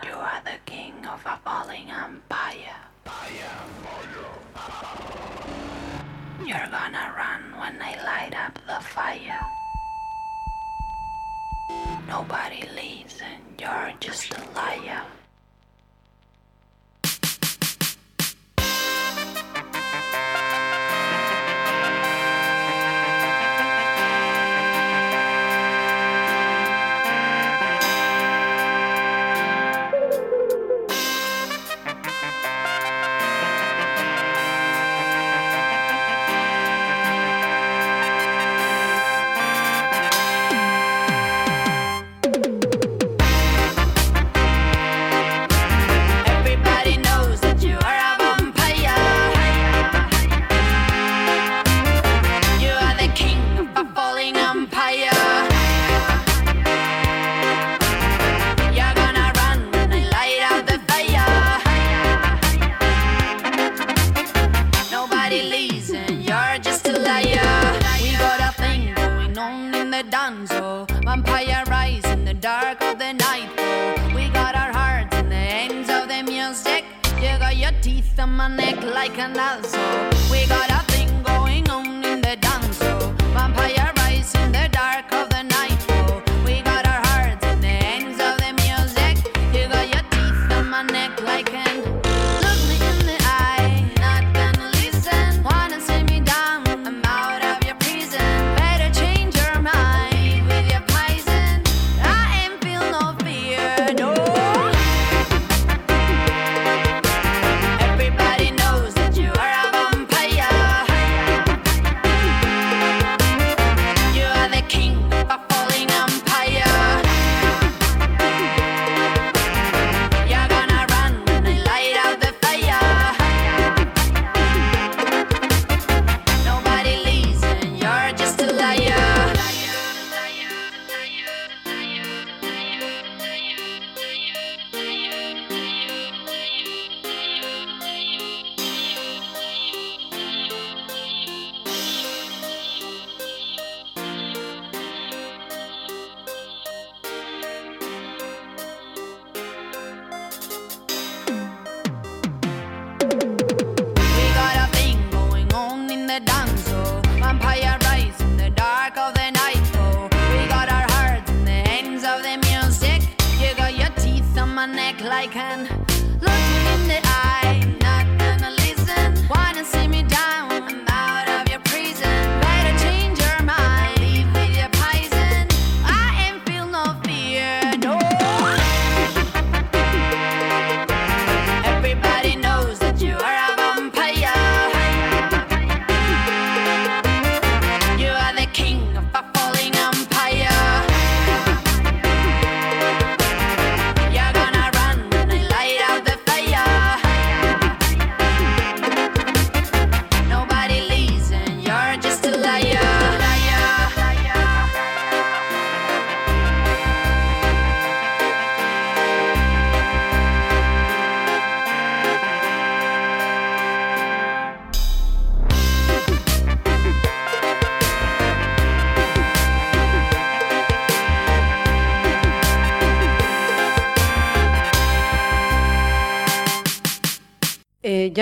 You are the king of a falling empire. You're gonna run when I light up the fire. Nobody leaves and you're just a liar. We got a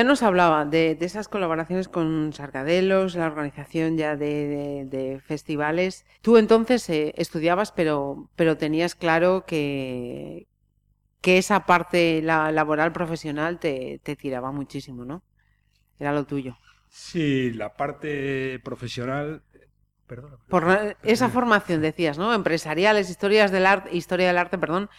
ya nos hablaba de, de esas colaboraciones con Sargadelos, la organización ya de, de- de festivales. Tú entonces eh, estudiabas, pero, pero tenías claro que, que esa parte la, laboral profesional te, te tiraba muchísimo, ¿no? Era lo tuyo. Sí, la parte profesional... Perdona. Por esa formación decías, ¿no? Empresariales, historias del arte, historia del arte, perdón,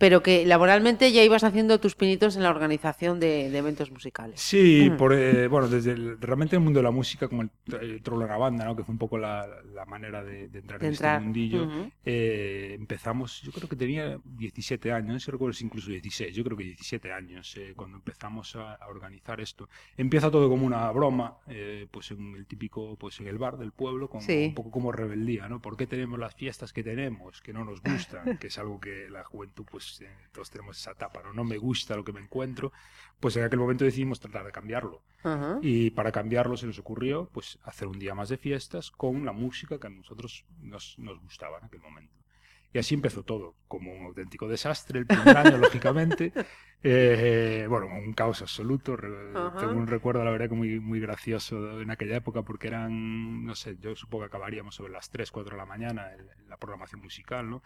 pero que laboralmente ya ibas haciendo tus pinitos en la organización de, de eventos musicales. Sí, Mm. por, eh, bueno, desde el- realmente el mundo de la música, como el, el Trolo la banda, ¿no? que fue un poco la, la manera de, de entrar De en este mundillo, eh, empezamos, yo creo que tenía 17 años, no sé si recuerdo si incluso 16, yo creo que 17 años, eh, cuando empezamos a, a organizar esto. Empieza todo como una broma, eh, pues en el típico, pues en el bar del pueblo, Sí. un poco como rebeldía, ¿no? ¿Por qué tenemos las fiestas que tenemos, que no nos gustan? que es algo que la juventud, pues eh, todos tenemos esa etapa, ¿no? No me gusta lo que me encuentro, pues en aquel momento decidimos tratar de cambiarlo. Ajá. Y para cambiarlo se nos ocurrió pues hacer un día más de fiestas con la música que a nosotros nos, nos gustaba en aquel momento. Y así empezó todo, como un auténtico desastre el primer año, lógicamente. Eh, bueno, un caos absoluto. Tengo un recuerdo, la verdad, que muy, muy gracioso en aquella época porque eran, no sé, yo supongo que acabaríamos sobre las 3, 4 de la mañana en la programación musical, ¿no?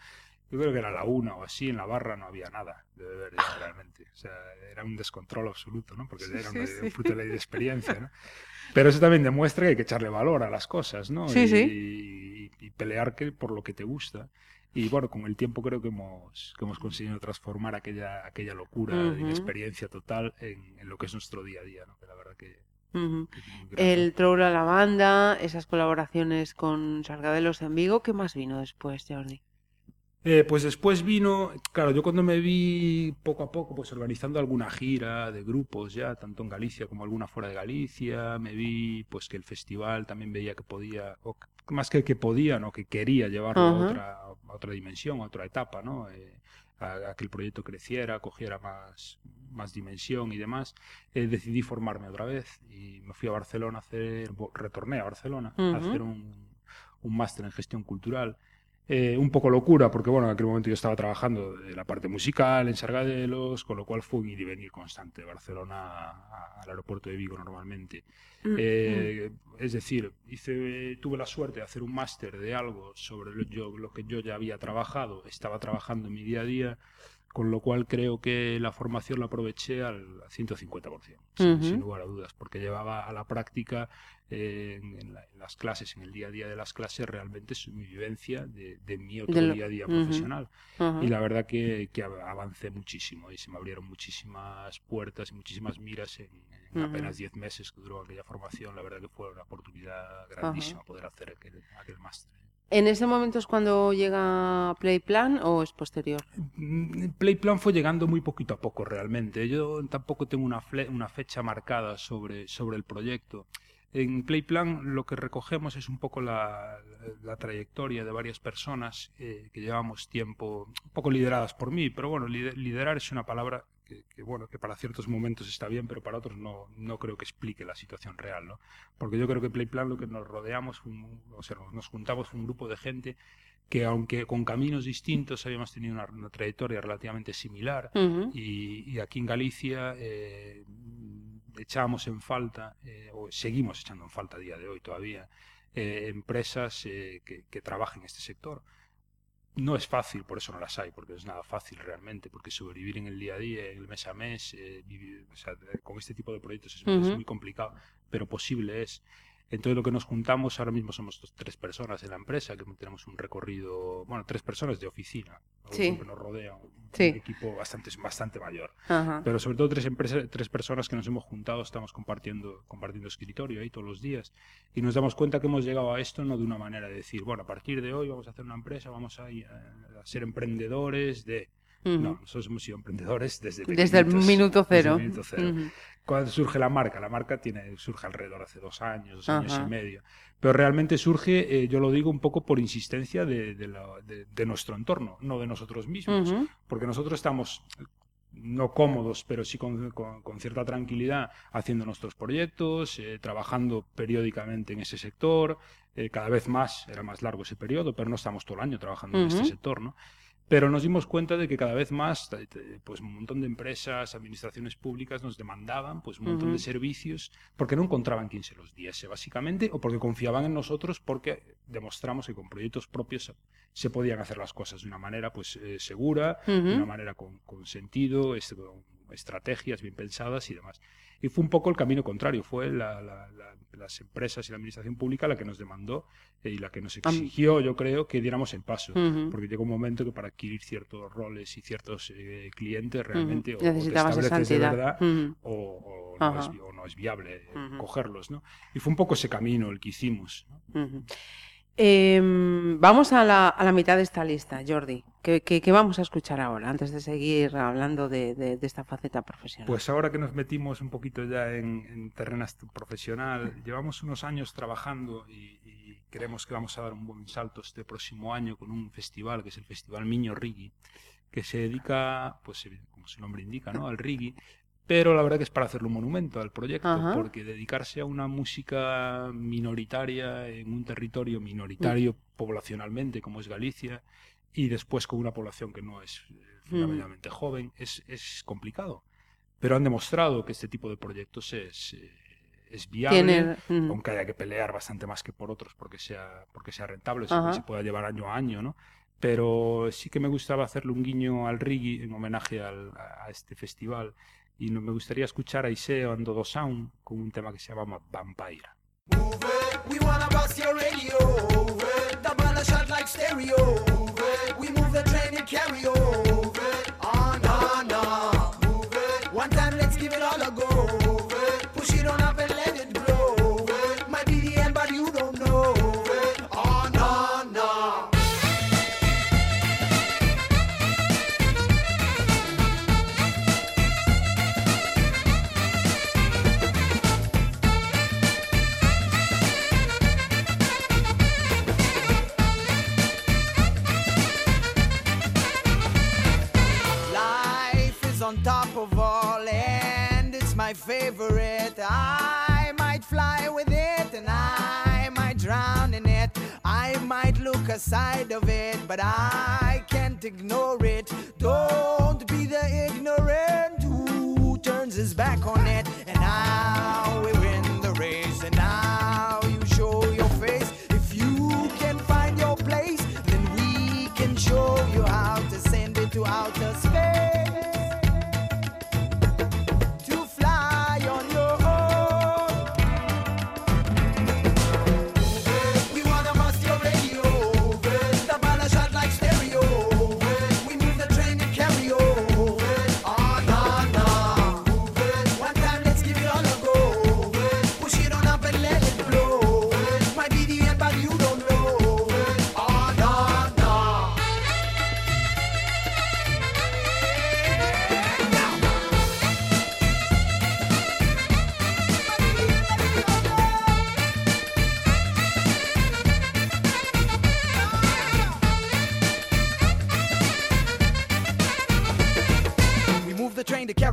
Yo creo que era la una o así, en la barra no había nada de beber ya, realmente. O sea, era un descontrol absoluto, ¿no? Porque Sí, era una, sí. un fruto de ley de experiencia, ¿no? Pero eso también demuestra que hay que echarle valor a las cosas, ¿no? Sí, y, sí. y pelear que, por lo que te gusta. Y bueno, con el tiempo creo que hemos, que hemos conseguido transformar aquella, aquella locura de Ujú. inexperiencia total en, en lo que es nuestro día a día, ¿no? Que la verdad que, que es muy grato. El Trouro a la banda, esas colaboraciones con Sargadelos en Vigo, ¿qué más vino después, Jordi? Eh, pues después vino, claro, yo cuando me vi poco a poco, pues organizando alguna gira de grupos ya, tanto en Galicia como alguna fuera de Galicia, me vi pues que el festival también veía que podía, o más que que podía, no, que quería llevarlo a otra, a otra dimensión, a otra etapa, ¿no? Eh, a, a que el proyecto creciera, cogiera más, más dimensión y demás, eh, decidí formarme otra vez y me fui a Barcelona a hacer, retorné a Barcelona a hacer un, un máster en gestión cultural. Eh, un poco locura, porque bueno, en aquel momento yo estaba trabajando de la parte musical en Sargadelos, con lo cual fue un ir y venir constante de Barcelona a- al aeropuerto de Vigo normalmente. Mm, Eh, es decir, hice, tuve la suerte de hacer un máster de algo sobre lo, yo- lo que yo ya había trabajado, estaba trabajando en mi día a día, con lo cual creo que la formación la aproveché al 150%, sin, lugar a dudas, porque llevaba a la práctica eh, en, en la- en las clases, en el día a día de las clases, realmente su, mi vivencia de, de mi otro De lo- día a día profesional. Y la verdad que, que av- avancé muchísimo y se me abrieron muchísimas puertas y muchísimas miras en, apenas 10 meses que duró aquella formación. La verdad que fue una oportunidad grandísima poder hacer aquel, aquel máster. ¿En ese momento es cuando llega Playplan o es posterior? Mm, Playplan fue llegando muy poquito a poco realmente. Yo tampoco tengo una, fecha marcada sobre, sobre el proyecto. En Playplan lo que recogemos es un poco la, trayectoria de varias personas eh, que llevamos tiempo, un poco lideradas por mí, pero bueno, lider- liderar es una palabra que, que, bueno, que para ciertos momentos está bien, pero para otros no, no creo que explique la situación real, ¿no? Porque yo creo que Playplan lo que nos rodeamos, un- o sea, nos juntamos un grupo de gente que aunque con caminos distintos habíamos tenido una, una trayectoria relativamente similar y aquí en Galicia eh, echábamos en falta, eh, o seguimos echando en falta a día de hoy todavía, eh, empresas eh, que, que trabajen en este sector. No es fácil, por eso no las hay, porque no es nada fácil realmente, porque sobrevivir en el día a día, en el mes a mes, eh, vivir- o sea, con este tipo de proyectos es, muy complicado, pero posible es. Entonces lo que nos juntamos ahora mismo somos tres personas en la empresa, que tenemos un recorrido, bueno, tres personas de oficina. Sí. siempre nos rodea un, Sí. equipo bastante, bastante mayor. Ajá. Pero sobre todo tres, empresas, tres personas que nos hemos juntado, estamos compartiendo, compartiendo escritorio ahí todos los días y nos damos cuenta que hemos llegado a esto no de una manera de decir, bueno, a partir de hoy vamos a hacer una empresa, vamos a- a ser emprendedores de... Ujú. No, nosotros hemos sido emprendedores desde Desde el minuto desde el cero. minuto cero. Ujú. Cuando surge la marca, la marca tiene, surge alrededor hace dos años, dos años y medio. Pero realmente surge, eh, yo lo digo un poco por insistencia de, de la- de- de nuestro entorno, no de nosotros mismos porque nosotros estamos no cómodos, pero sí con, con- con cierta tranquilidad haciendo nuestros proyectos, eh, trabajando periódicamente en ese sector, eh, cada vez más, era más largo ese periodo, pero no estamos todo el año trabajando en Ujú. este sector, ¿no? Pero nos dimos cuenta de que cada vez más, t- pues un montón de empresas, administraciones públicas nos demandaban pues un montón de servicios porque no encontraban quien se los diese, básicamente, o porque confiaban en nosotros porque demostramos que con proyectos propios se podían hacer las cosas de una manera pues eh, segura, de una manera con, con sentido, este, con estrategias bien pensadas y demás. Y fue un poco el camino contrario, fue la- la- la- las empresas y la administración pública la que nos demandó eh, y la que nos exigió, yo creo, que diéramos el paso. Ujú. Porque llegó un momento que para adquirir ciertos roles y ciertos eh, clientes realmente o- o te Necesitabas esa estableces de verdad Ujú. o, o no es, o no es viable eh, cogerlos. ¿no? Y fue un poco ese camino el que hicimos. ¿no? Em, vamos a la, mitad de esta lista, Jordi. ¿Qué, vamos a escuchar ahora, antes de seguir hablando de, esta faceta profesional? Pues ahora que nos metimos un poquito ya en, en terreno profesional, llevamos unos años trabajando y, y creemos que vamos a dar un buen salto este próximo año con un festival que es el Festival Miño Rigi, que se dedica, pues como su nombre indica, ¿no? al Rigi, pero la verdad que es para hacerle un monumento al proyecto, Ajá. porque dedicarse a una música minoritaria en un territorio minoritario poblacionalmente como es Galicia y después con una población que no es eh, fundamentalmente joven, es, es complicado. Pero han demostrado que este tipo de proyectos es, eh, es viable, Tiene- ujú. aunque haya que pelear bastante más que por otros porque sea, porque sea rentable, Ajá. se pueda llevar año a año, ¿no? Pero sí que me gustaba hacerle un guiño al Rigi en homenaje al- a este festival y me gustaría escuchar a Iseo Ando do Sound con un tema que se llama Vampire. We wanna bust your radio. Double a shot like stereo. We move the train and carry on. On, on, on. One time, let's give it all a go. And look aside of it, but I can't ignore it. Don't be the ignorant who turns his back on it. And now we win the race, and now you show your face. If you can find your place, then we can show you how to send it to outer space.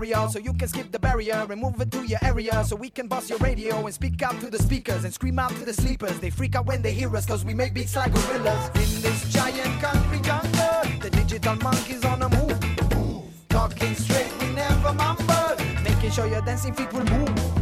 So you can skip the barrier and move it to your area so we can bust your radio and speak out to the speakers and scream out to the sleepers. They freak out when they hear us cause we make beats like gorillas. In this giant country jungle, the digital monkeys on the move. Talking straight, we never mumble. Making sure your dancing feet will move.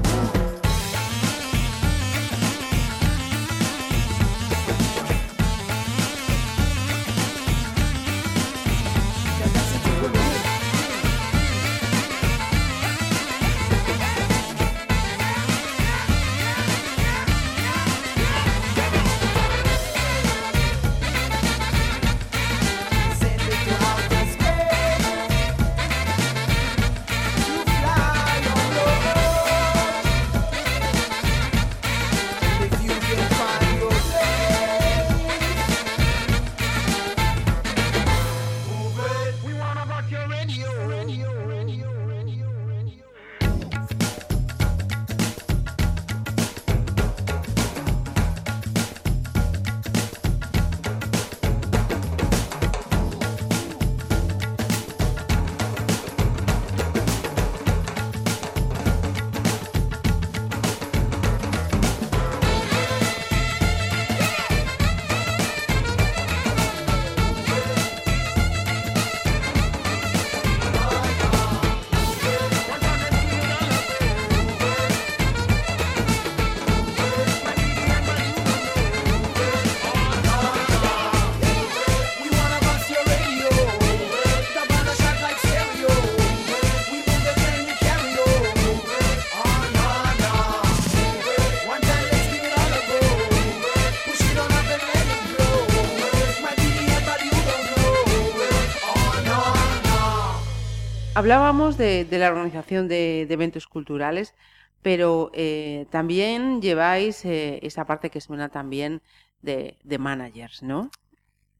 Hablábamos de, de la organización de, de eventos culturales, pero eh, también lleváis eh, esa parte que suena también de, de managers, ¿no?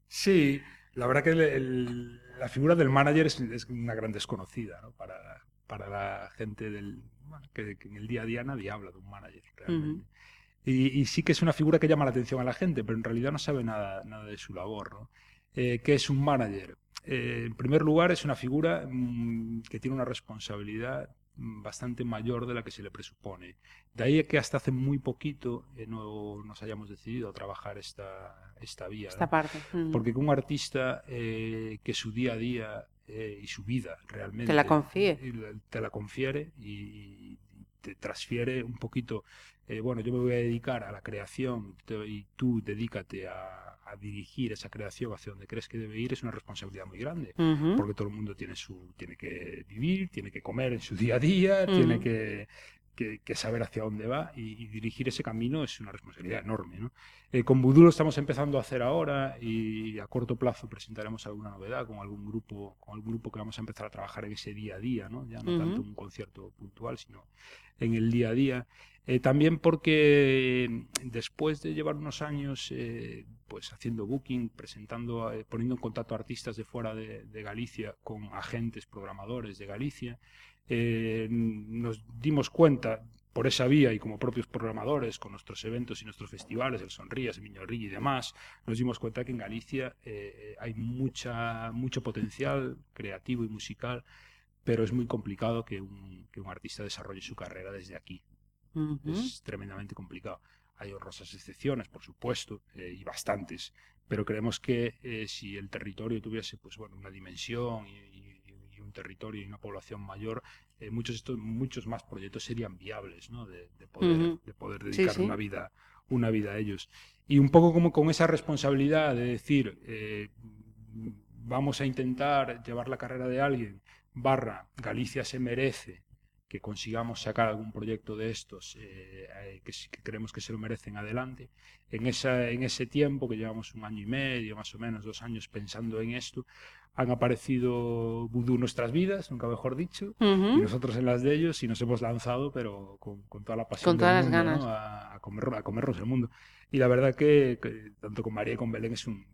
Sí, la verdad que el- el- la figura del manager es, es una gran desconocida ¿no? para, para la gente del, bueno, que, que en el día a día nadie habla de un manager realmente. y, y sí que es una figura que llama la atención a la gente, pero en realidad no sabe nada, nada de su labor. ¿no? Eh, ¿Qué es un manager? Eh, en primer lugar, es una figura mm, que tiene una responsabilidad mm, bastante mayor de la que se le presupone. De ahí que hasta hace muy poquito eh, no nos hayamos decidido a trabajar esta, esta vía. Esta ¿no? parte. Ujú. Porque que un artista eh, que su día a día eh, y su vida realmente Te la confíe. te la confiere y, y te transfiere un poquito, eh, bueno, yo me voy a dedicar a la creación y tú dedícate a, a dirigir esa creación hacia donde crees que debe ir, es una responsabilidad muy grande. Porque todo el mundo tiene, su, tiene que vivir, tiene que comer en su día a día, tiene Ujú. que, que- que saber hacia dónde va y, y dirigir ese camino es una responsabilidad enorme. ¿no? Eh, con Voodoo lo estamos empezando a hacer ahora y a corto plazo presentaremos alguna novedad con algún grupo, con algún grupo que vamos a empezar a trabajar en ese día a día, ¿no? ya no Ujú. tanto un concierto puntual, sino en el día a día. Eh, también porque mm, después de llevar unos años eh, pues haciendo booking, presentando, eh, poniendo en contacto a artistas de fuera de, Galicia con agentes programadores de Galicia, eh, nos dimos cuenta por esa vía y como propios programadores con nuestros eventos y nuestros festivales, el Sonrías, el Miñorrillo y demás, nos dimos cuenta que en Galicia eh, hay mucha, mucho potencial creativo y musical, pero es muy complicado que un, que un artista desarrolle su carrera desde aquí. Es tremendamente complicado. Hay honrosas excepciones, por supuesto, eh, y bastantes, pero creemos que eh, si el territorio tuviese pues, bueno, una dimensión y, y- y un territorio y una población mayor, eh, muchos, estos, muchos más proyectos serían viables ¿no? de, de poder, de poder dedicar sí. Una, vida, una vida a ellos. Y un poco como con esa responsabilidad de decir, eh, vamos a intentar llevar la carrera de alguien, barra, Galicia se merece que consigamos sacar algún proyecto de estos eh, eh, que, que creemos que se lo merecen adelante. En, esa, en ese tiempo, que llevamos un año y medio, más o menos, dos años pensando en esto, han aparecido vudú nuestras vidas, nunca mejor dicho, Ujú. y nosotros en las de ellos, y nos hemos lanzado, pero con, con toda la pasión Con todas del las mundo, ¿no? ganas. a, a comer- a comernos el mundo. Y la verdad que, que tanto con María y con Belén es un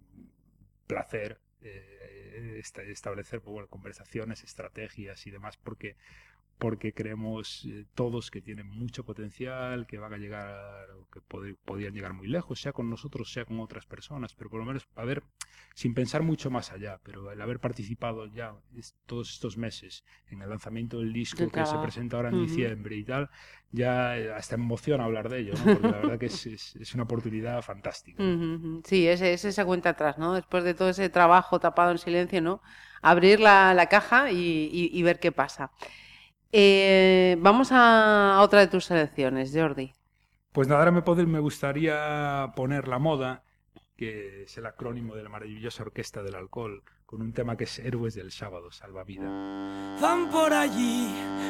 placer eh, esta- establecer pues, bueno, conversaciones, estrategias y demás, porque porque creemos eh, todos que tienen mucho potencial, que van a llegar, o que pod- podían llegar muy lejos, sea con nosotros, sea con otras personas, pero por lo menos haber, sin pensar mucho más allá, pero el haber participado ya es- todos estos meses en el lanzamiento del disco que se presenta ahora en diciembre y tal, ya eh, hasta emociona hablar de ello, ¿no? porque la verdad que es, es- es una oportunidad fantástica. Sí, es, es esa cuenta atrás, ¿no? Después de todo ese trabajo tapado en silencio, ¿no? Abrir la, la caja y, y- y ver qué pasa. Eh, vamos a otra de tus selecciones, Jordi. Pues nada, ahora me, pod- me gustaría poner la moda, que es el acrónimo de la maravillosa Orquesta del Alcohol, con un tema que es Héroes del Sábado, Salvavida. Van por allí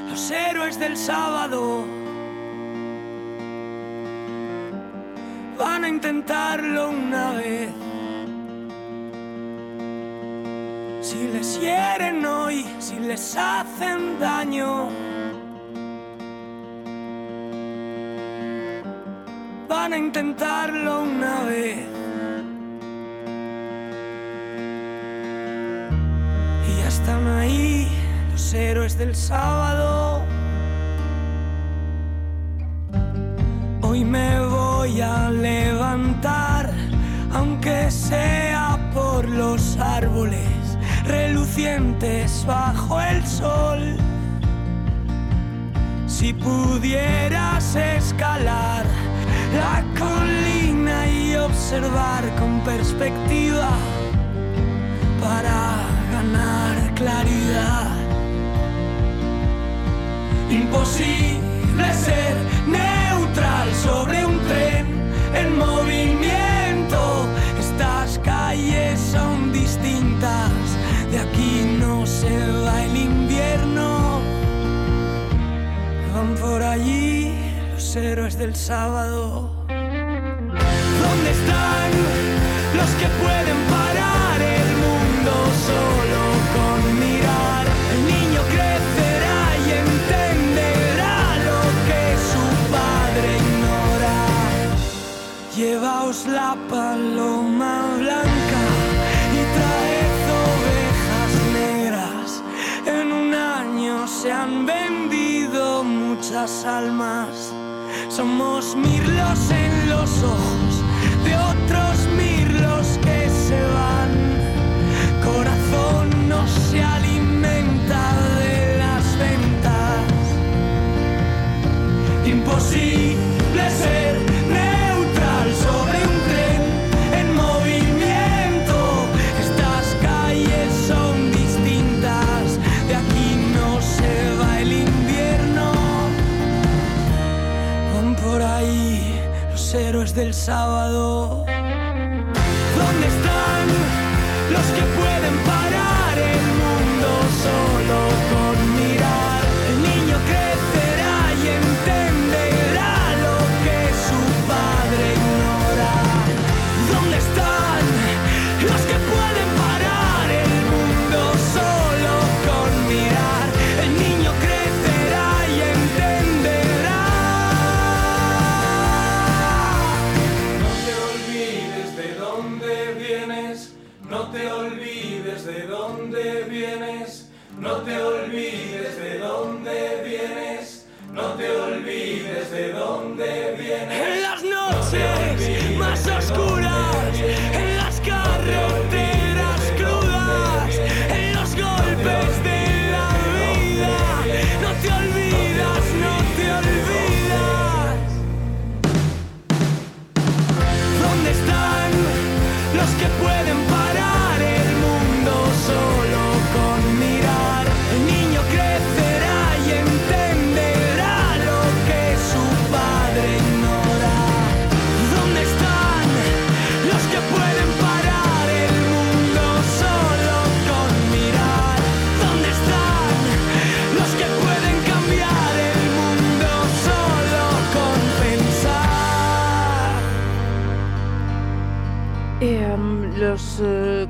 los héroes del sábado. Van a intentarlo una vez. Si les hieren hoy, si les hacen daño. Van a intentarlo una vez. Y ya están ahí los héroes del sábado. Hoy me voy a levantar, aunque sea por los árboles relucientes bajo el sol. Si pudieras escalar la colina y observar con perspectiva para ganar claridad. Imposible ser neutral sobre un tren en movimiento. Estas calles son distintas, héroes del sábado. ¿Dónde están los que pueden parar el mundo solo con mirar? El niño crecerá y entenderá lo que su padre ignora. Llevaos la paloma blanca y traed ovejas negras. En un año se han vendido muchas almas. Somos mirlos en los ojos de otros mirlos que se van. Corazón no se alimenta de las ventas. Imposible del sábado.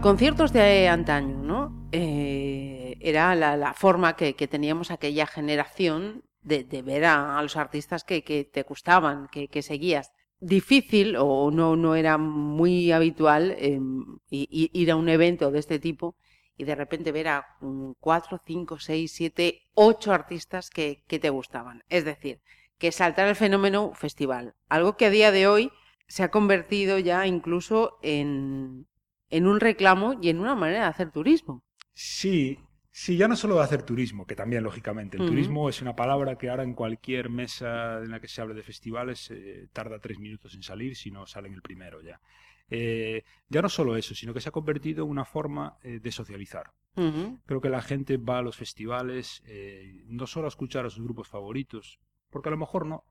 Conciertos de antaño, ¿no? Eh, era la, forma que, teníamos aquella generación de, ver a, los artistas que, te gustaban, que, seguías. Difícil o no, no era muy habitual i- ir a un evento de este tipo y de repente ver a mm, cuatro, cinco, seis, siete, ocho artistas que, que te gustaban. Es decir, que saltar el fenómeno festival. Algo que a día de hoy se ha convertido ya incluso en, en un reclamo y en una manera de hacer turismo. Sí, sí, ya no solo de hacer turismo, que también, lógicamente. El turismo es una palabra que ahora en cualquier mesa en la que se hable de festivales eh, tarda tres minutos en salir, si no sale en el primero ya. Eh, ya no solo eso, sino que se ha convertido en una forma eh, de socializar. Creo que la gente va a los festivales no solo a escuchar a sus grupos favoritos, porque a lo mejor no.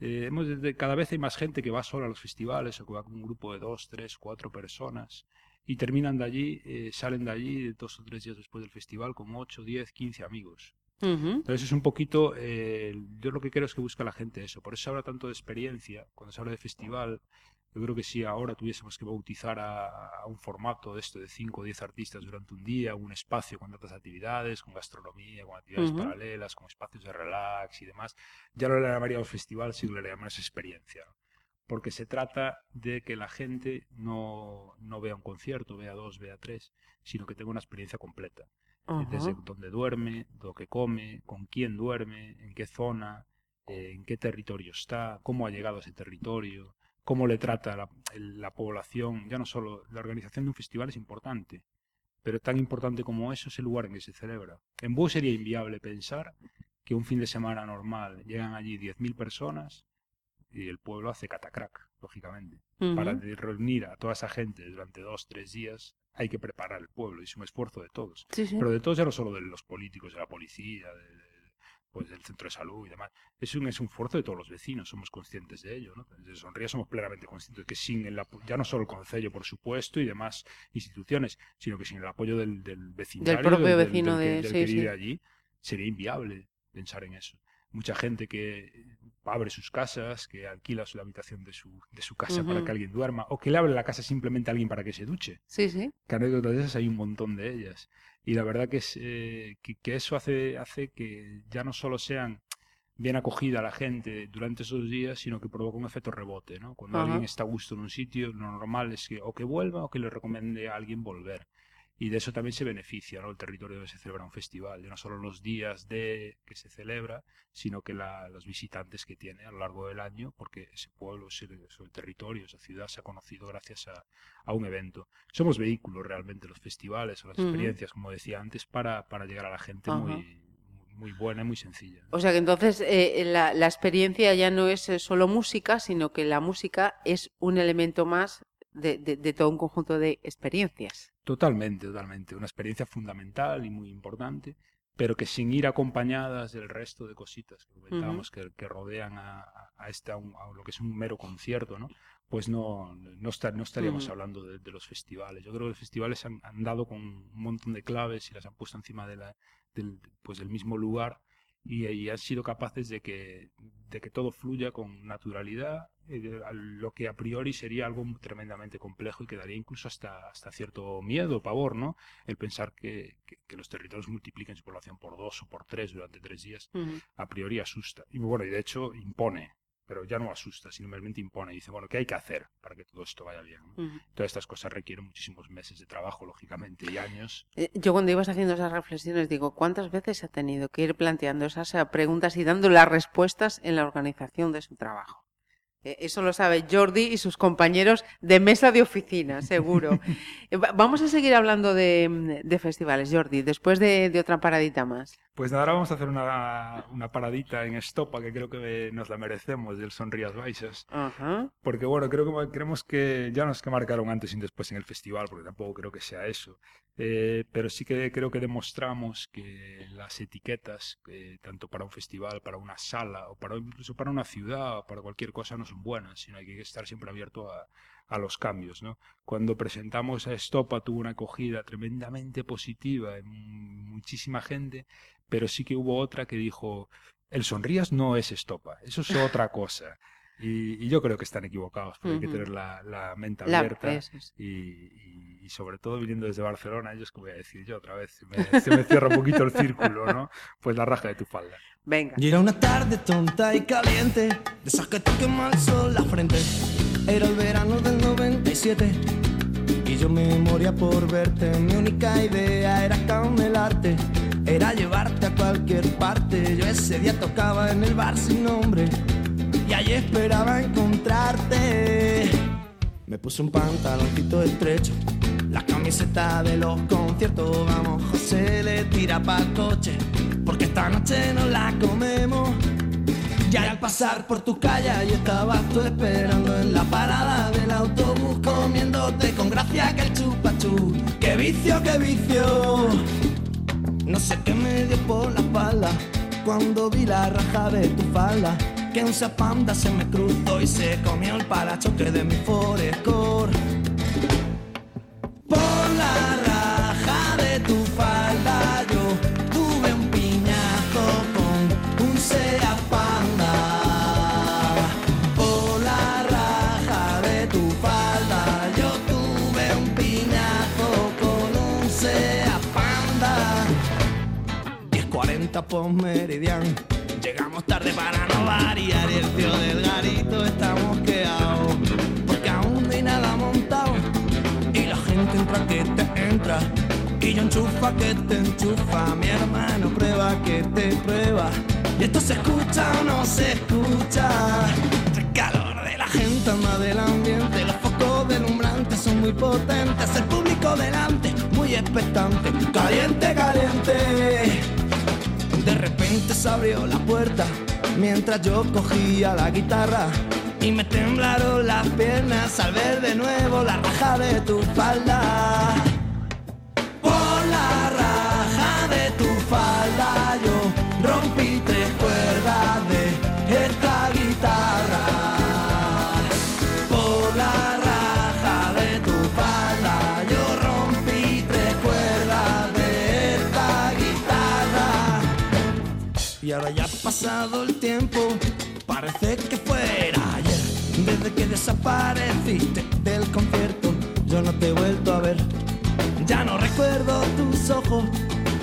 Eh, hemos cada vez hay más gente que va sola a los festivales o que va con un grupo de dos, tres, cuatro personas y terminan de allí, eh, salen de allí dos o tres días después del festival con 8, 10, 15 amigos. Entonces es un poquito, eh, yo lo que creo es que busca la gente eso. Por eso se habla tanto de experiencia. Cuando se habla de festival, yo creo que si ahora tuviésemos que bautizar a, a un formato de esto de 5 o 10 artistas durante un día, un espacio con tantas actividades, con gastronomía, con actividades paralelas, con espacios de relax y demás, ya no le llamaríamos festival, sino le llamaríamos experiencia. ¿no? Porque se trata de que la gente no, no vea un concierto, vea dos, vea tres, sino que tenga una experiencia completa eh, desde dónde duerme, lo que come, con quién duerme, en qué zona, eh, en qué territorio está, cómo ha llegado a ese territorio, cómo le trata la, la población. Ya no solo la organización de un festival es importante, pero tan importante como eso es el lugar en que se celebra. En Búho sería inviable pensar que un fin de semana normal llegan allí 10.000 personas y el pueblo hace catacrack, lógicamente. Para reunir a toda esa gente durante dos, tres días hay que preparar el pueblo y es un esfuerzo de todos. Sí, sí. Pero de todos ya no solo de los políticos, de la policía, de- de- pues del centro de salud y demás. Es un, es un esfuerzo de todos los vecinos, somos conscientes de ello. ¿no? Desde Sonría somos plenamente conscientes de que sin el ya no solo el Concello, por supuesto, y demás instituciones, sino que sin el apoyo del, del vecindario, propio vecino del que- de- del sí, que sí. vive allí, sería inviable pensar en eso. Mucha gente que abre sus casas, que alquila su- la habitación de su, de su casa para que alguien duerma, o que le abre la casa simplemente a alguien para que se duche Sí, sí. que anécdotas de esas hay un montón de ellas. Y la verdad que, es, eh, que, que eso hace, hace que ya no solo sean bien acogida a la gente durante esos días, sino que provoca un efecto rebote, ¿no? Cuando alguien está a gusto en un sitio, lo normal es que o que vuelva o que le recomiende a alguien volver. Y de eso también se beneficia, ¿no? El territorio donde se celebra un festival, de no solo los días de que se celebra, sino que la- los visitantes que tiene a lo largo del año, porque ese pueblo, ese, ese territorio, esa ciudad se ha conocido gracias a, a un evento. Somos vehículos realmente los festivales o las experiencias, como decía antes, para, para llegar a la gente muy, muy buena y muy sencilla. O sea que entonces eh, la, la experiencia ya no es eh, solo música, sino que la música es un elemento más de, de- de todo un conjunto de experiencias. Totalmente, totalmente. Una experiencia fundamental y muy importante, pero que sin ir acompañadas del resto de cositas que comentábamos que, que rodean a, a- esta, a lo que es un mero concierto, ¿no? Pues no, no, esta- no estaríamos hablando de, de los festivales. Yo creo que los festivales han, han dado con un montón de claves y las han puesto encima de la, del, pues del mismo lugar y, y han sido capaces de que, de que todo fluya con naturalidad, eh, lo que a priori sería algo tremendamente complejo y que daría incluso hasta, hasta cierto miedo, pavor, ¿no? El pensar que, que- que los territorios multipliquen su población por dos o por tres durante tres días, a priori asusta. Y bueno, y de hecho impone, pero ya no asusta, simplemente impone. Y dice, bueno, ¿qué hay que hacer para que todo esto vaya bien? Todas estas cosas requieren muchísimos meses de trabajo, lógicamente, y años. Eh, Yo cuando ibas haciendo esas reflexiones digo, ¿cuántas veces se ha tenido que ir planteando esas eh, preguntas y dando las respuestas en la organización de su trabajo? Eh, Eso lo sabe Jordi y sus compañeros de mesa de oficina, seguro. Va- Vamos a seguir hablando de, de festivales, Jordi, después de, de otra paradita más. Pues nada, ahora vamos a hacer una, una paradita en Estopa, que creo que nos la merecemos, del Sonrías Baixas. Ajá. Porque bueno, creo que creemos que ya no es que marcaron antes y después en el festival, porque tampoco creo que sea eso. Eh, pero sí que creo que demostramos que las etiquetas, eh, tanto para un festival, para una sala, o para incluso para una ciudad, o para cualquier cosa, no son buenas, sino hay que estar siempre abierto a, a los cambios. ¿no? Cuando presentamos a Estopa tuvo una acogida tremendamente positiva en muchísima gente, pero sí que hubo otra que dijo, el Sonrías no es Estopa, eso es otra cosa. Y, y yo creo que están equivocados, porque hay que tener la, la mente La- abierta es. y, y- y sobre todo viniendo desde Barcelona, ellos que voy a decir yo otra vez, se me, se me cierra un poquito el círculo, ¿no? Pues la raja de tu falda. Venga. Y era una tarde tonta y caliente, de esas que te quema el sol la frente. Era el verano del 97 y yo me moría por verte. Mi única idea era camelarte, era llevarte a cualquier parte. Yo ese día tocaba en el bar sin nombre y allí esperaba encontrarte. Me puse un pantaloncito estrecho, la camiseta de los conciertos. Vamos, José le tira pa'l coche, porque esta noche nos la comemos. Ya al pasar por tu calle, y estabas tú esperando en la parada del autobús, comiéndote con gracia que el chupachú. ¡Qué vicio, qué vicio! No sé qué me dio por la espalda cuando vi la raja de tu falda. Que un panda se me cruzó y se comió el parachoque de mi Forescore. 10.40 por meridiano. Llegamos tarde para no variar y el tío del garito está mosqueado. Porque aún no hay nada montado. Y la gente entra que te entra. Y yo enchufa que te enchufa. Mi hermano prueba que te prueba. Y esto se escucha o no se escucha. El calor de la gente anda del ambiente. Los focos delumbrantes son muy potentes. El público delante, muy expectante. Caliente, caliente. De repente se abrió la puerta mientras yo cogía la guitarra y me temblaron las piernas al ver de nuevo la raja de tu falda. Pasado el tiempo, parece que fuera ayer. Desde que desapareciste del concierto, yo no te he vuelto a ver. Ya no recuerdo tus ojos,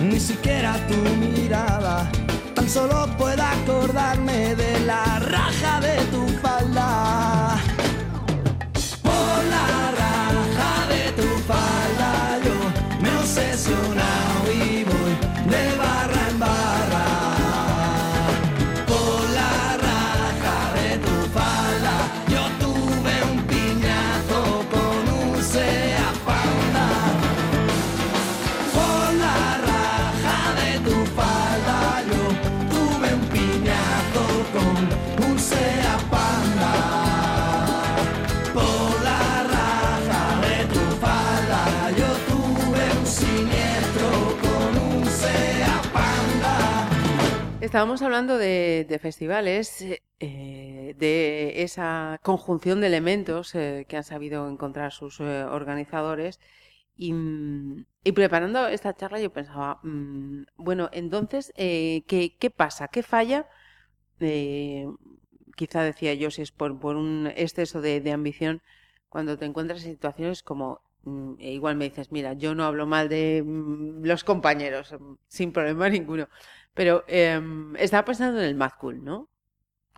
ni siquiera tu mirada. Tan solo pueda acordarme de la raja de tu falda. Por la raja de tu falda yo me he Estábamos hablando de, de festivales, eh, de esa conjunción de elementos eh, que han sabido encontrar sus eh, organizadores. Y, mm, y preparando esta charla yo pensaba, mm, bueno, entonces, eh, ¿qué, pasa? ¿Qué falla? Eh, quizá decía yo si es por, por un exceso de, ambición cuando te encuentras en situaciones como, mm, e igual me dices, mira, yo no hablo mal de mm, los compañeros, mm, sin problema ninguno, pero em, estaba pensando en el Mad Cool, ¿no?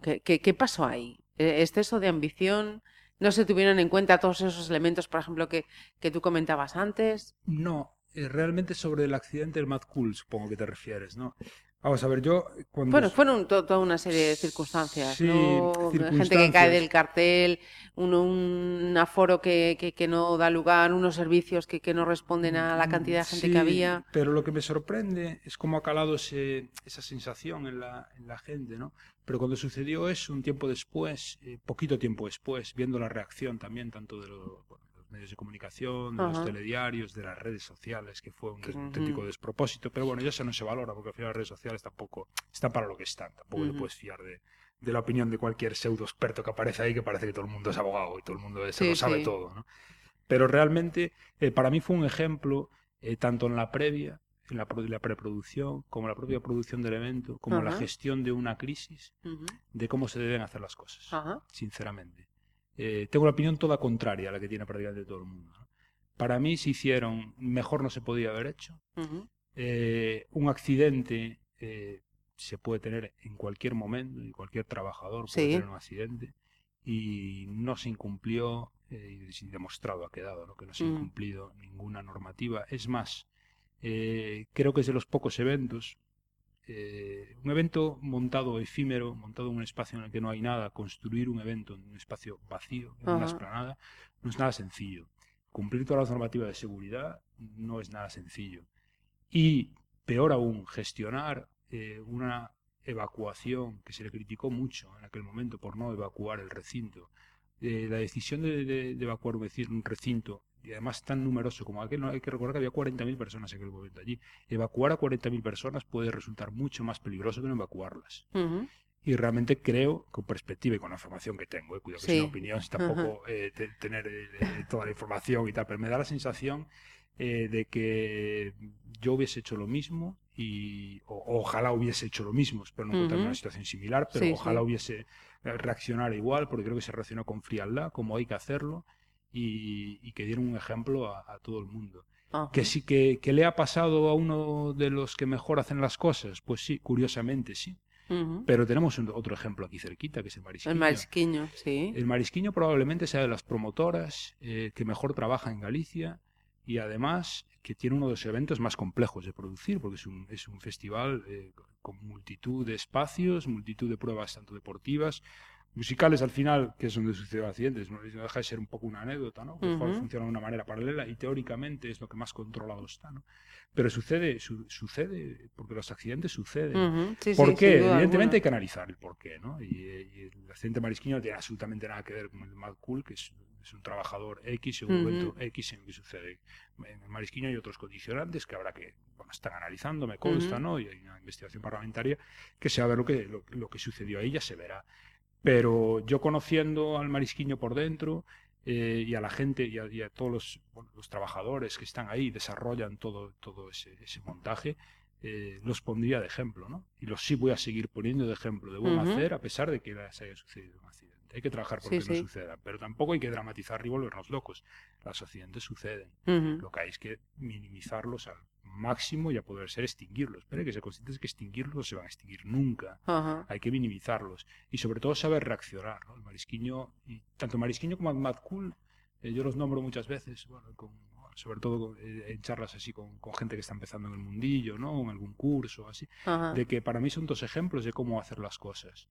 ¿Qué, pasó ahí? Eh, ¿Exceso de ambición? ¿No se tuvieron en cuenta todos esos elementos, por ejemplo, que, que tú comentabas antes? No, eh, realmente sobre el accidente del Mad Cool, supongo que te refieres, ¿no? Vamos a ver, yo cuando... Bueno, fueron to- toda una serie de circunstancias, Sí, ¿no? Gente que cae del cartel, un, un aforo que, que, que no da lugar, unos servicios que, que no responden a la cantidad de gente Sí, que había. Pero lo que me sorprende es cómo ha calado ese- esa sensación en la, en la gente, ¿no? Pero cuando sucedió eso, un tiempo después, eh, poquito tiempo después, viendo la reacción también tanto de bueno, los medios de comunicación, de los telediarios, de las redes sociales, que fue un des- auténtico despropósito. Pero bueno, ya eso no se valora, porque al final las redes sociales tampoco están para lo que están. Tampoco te puedes fiar de, de la opinión de cualquier pseudo experto que aparece ahí, que parece que todo el mundo es abogado y todo el mundo se Sí, lo sabe sí. todo, ¿no? Pero realmente eh, para mí fue un ejemplo, eh, tanto en la previa, en la, la preproducción, como la propia producción del evento, como la Ajá. gestión de una crisis, de cómo se deben hacer las cosas, Ajá. sinceramente. Eh, tengo una opinión toda contraria a la que tiene prácticamente todo el mundo. ¿no? Para mí se hicieron, mejor no se podía haber hecho. Eh, un accidente eh, se puede tener en cualquier momento y cualquier trabajador puede Sí. tener un accidente y no se incumplió y demostrado ha quedado ¿no? que no se ha Mm. incumplido ninguna normativa. Es más, creo que es de los pocos eventos, eh, un evento montado efímero, montado en un espacio en el que no hay nada, construir un evento en un espacio vacío, en una Ajá. explanada, no es nada sencillo. Cumplir todas las normativas de seguridad no es nada sencillo. Y peor aún, gestionar eh, una evacuación que se le criticó mucho en aquel momento por no evacuar el recinto. Eh, la decisión de, de- de evacuar un recinto, y además tan numeroso como aquel, no hay que recordar que había 40.000 personas en aquel momento allí. Evacuar a 40.000 personas puede resultar mucho más peligroso que no evacuarlas. Ujú. Y realmente creo, con perspectiva y con la información que tengo, eh, cuidado que es una opinión, si tampoco eh, te- tener eh, eh, toda la información y tal, pero me da la sensación de que yo hubiese hecho lo mismo y o- ojalá hubiese hecho lo mismo, espero no encontrarme en una situación similar, pero Sí, ojalá sí. hubiese reaccionado igual, porque creo que se reaccionó con frialdad, como hay que hacerlo, y, y que dieron un ejemplo a, a todo el mundo. Ajá. Que sí que, que le ha pasado a uno de los que mejor hacen las cosas, pues sí, curiosamente sí. Pero tenemos un- otro ejemplo aquí cerquita, que es el Marisquiño. El marisquiño, sí. El Marisquiño probablemente sea de las promotoras eh, que mejor trabaja en Galicia y además que tiene uno de los eventos más complejos de producir, porque es un, es un festival eh, con multitud de espacios, multitud de pruebas tanto deportivas, musicales al final, que es donde suceden accidentes, no deja de ser un poco una anécdota, ¿no? Que Ujú. funciona de una manera paralela y teóricamente es lo que más controlado está, ¿no? Pero sucede, su- sucede, porque los accidentes suceden. Sí, ¿Por sí, qué? Evidentemente alguna. hay que analizar el por qué, ¿no? Y, y el accidente marisquiño no tiene absolutamente nada que ver con el Mad Cool, que es, es un trabajador X en un momento X en el que sucede. En el marisquiño hay otros condicionantes que habrá que, bueno, están analizando, me consta. ¿no? Y hay una investigación parlamentaria que se va a ver lo que, lo, lo que sucedió ahí, ya se verá. Pero yo conociendo al marisquiño por dentro eh, y a la gente y a, y a todos los, bueno, los trabajadores que están ahí, desarrollan todo, todo ese, ese montaje, eh, los pondría de ejemplo, ¿no? Y los sí voy a seguir poniendo de ejemplo de buen hacer a pesar de que les haya sucedido un accidente. Hay que trabajar porque sí. no suceda, pero tampoco hay que dramatizar y volvernos locos. Los accidentes suceden. Lo que hay es que minimizarlos al máximo y a poder ser extinguirlos. Pero hay que ser conscientes de que extinguirlos no se van a extinguir nunca. Ajá. Hay que minimizarlos. Y sobre todo saber reaccionar. ¿no? El marisquiño, y tanto Marisquiño como Mad Cool, eh, yo los nombro muchas veces, bueno, con- sobre todo eh, en charlas así con, con gente que está empezando en el mundillo, ¿no? en algún curso, así, Ajá. de que para mí son dos ejemplos de cómo hacer las cosas.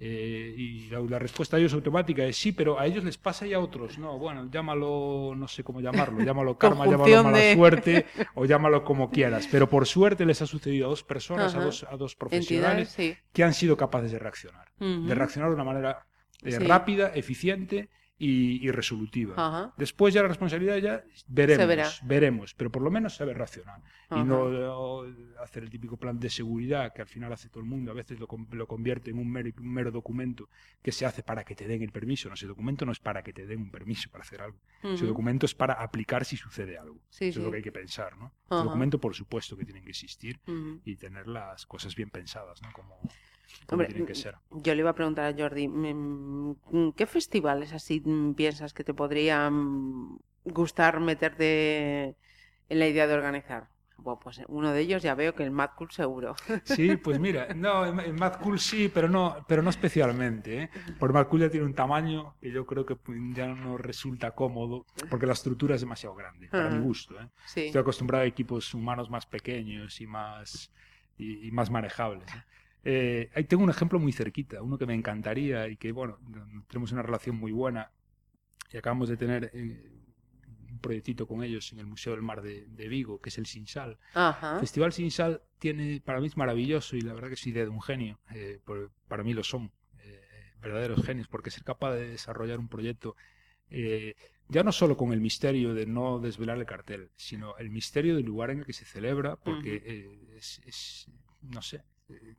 Eh, y la, la respuesta a ellos automática es sí, pero a ellos les pasa y a otros no. Bueno, llámalo, no sé cómo llamarlo, llámalo karma, llámalo mala de- suerte o llámalo como quieras. Pero por suerte les ha sucedido a dos personas, a dos, a dos Entidades, profesionales sí. que han sido capaces de reaccionar. De reaccionar de una manera eh, Sí. rápida, eficiente y, y resolutiva. Ajá. Después ya la responsabilidad ya veremos, veremos, pero por lo menos saber reaccionar. Ajá. Y no hacer el típico plan de seguridad que al final hace todo el mundo, a veces lo, lo convierte en un mero, un mero documento que se hace para que te den el permiso. No, ese documento no es para que te den un permiso para hacer algo. Ese Ujú. documento es para aplicar si sucede algo. Sí, Eso es sí. lo que hay que pensar, ¿no? El documento, por supuesto, que tienen que existir Ujú. y tener las cosas bien pensadas, ¿no? Como Hombre, tienen que ser. Yo le iba a preguntar a Jordi, mm, ¿qué festivales así mm, piensas que te podrían gustar meterte en la idea de organizar? Bueno, pues uno de ellos ya veo que el Mad Cool seguro. Sí, pues mira, no, en Mad Cool sí, pero no, pero no especialmente, ¿eh? Porque Mad Cool ya tiene un tamaño que yo creo que ya no resulta cómodo, porque la estructura es demasiado grande, para mi gusto, ¿eh? Sí. Estoy acostumbrado a equipos humanos más pequeños y más, y, y más manejables. ¿eh? Eh, ahí tengo un ejemplo muy cerquita, uno que me encantaría y que, bueno, tenemos una relación muy buena y acabamos de tener eh, un proyectito con ellos en el Museo del Mar de, de Vigo, que es el Sinsal. Ajá. Festival Sinsal tiene, para mí es maravilloso y la verdad que es idea de un genio. eh, por- para mí lo son, eh, verdaderos genios, porque ser capaz de desarrollar un proyecto, eh, ya no solo con el misterio de no desvelar el cartel, sino el misterio del lugar en el que se celebra, porque eh, es, es- no sé,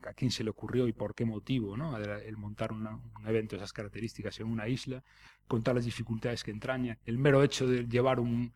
a quién se le ocurrió y por qué motivo, ¿no? El montar una- un evento de esas características en una isla, con todas las dificultades que entraña, el mero hecho de llevar un,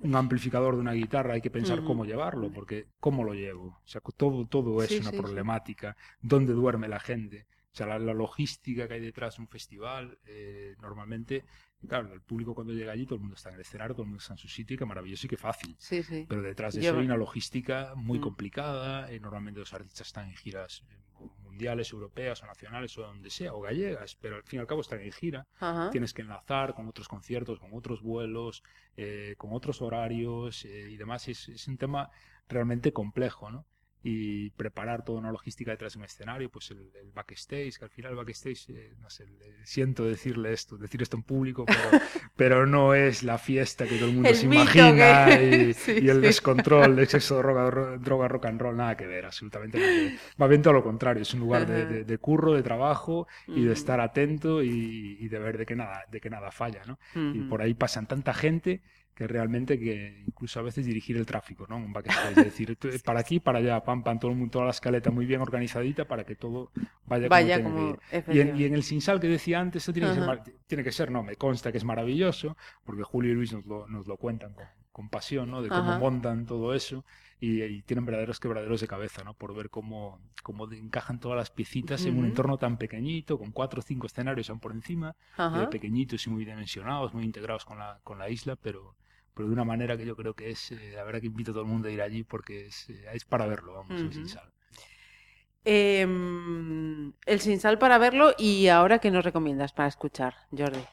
un amplificador de una guitarra, hay que pensar cómo llevarlo, porque ¿cómo lo llevo? O sea, todo, todo es Sí, una sí, sí. problemática. ¿Dónde duerme la gente? O sea, la, la logística que hay detrás de un festival, eh, normalmente, claro, el público cuando llega allí, todo el mundo está en el escenario, todo el mundo está en su sitio, y qué maravilloso y qué fácil. Sí, sí. Pero detrás de eso hay una logística muy Mm. complicada. eh, normalmente los artistas están en giras eh, mundiales, europeas o nacionales o donde sea, o gallegas, pero al fin y al cabo están en gira. Ajá. Tienes que enlazar con otros conciertos, con otros vuelos, eh, con otros horarios eh, y demás. Es, es un tema realmente complejo, ¿no? Y preparar toda una logística detrás de un escenario, pues el, el backstage, que al final el backstage, eh, no sé, siento decirle esto, decir esto en público, pero, pero no es la fiesta que todo el mundo El se imagina que- y, Sí, y el sí. descontrol, el sexo, droga, ro- droga, rock and roll, nada que ver, absolutamente nada que ver. Va bien todo lo contrario, es un lugar de, de- de curro, de trabajo y de Ujú. estar atento y, y de ver de que nada, de que nada falla, ¿no? Y Ujú. por ahí pasan tanta gente que realmente que incluso a veces dirigir el tráfico, ¿no? Un backstage, es decir, para aquí, para allá, pam, pam, todo el mundo, toda la escaleta muy bien organizadita para que todo vaya, Vaya como, como- tiene que ir. Y en, y en el Sinsal que decía antes, eso tiene que, ser, tiene que ser, no, me consta que es maravilloso, porque Julio y Luis nos lo, nos lo cuentan con, con pasión, ¿no? De cómo Ajá. montan todo eso y, y tienen verdaderos quebraderos de cabeza, ¿no? Por ver cómo, cómo encajan todas las piecitas en un entorno tan pequeñito, con cuatro o cinco escenarios aún por encima, eh, pequeñitos y muy dimensionados, muy integrados con la, con la isla, pero, pero de una manera que yo creo que es, eh, la verdad que invito a todo el mundo a ir allí porque es, eh, es para verlo, vamos, el. Sinsal. Em, el Sinsal para verlo y ahora qué nos recomiendas para escuchar, Jordi.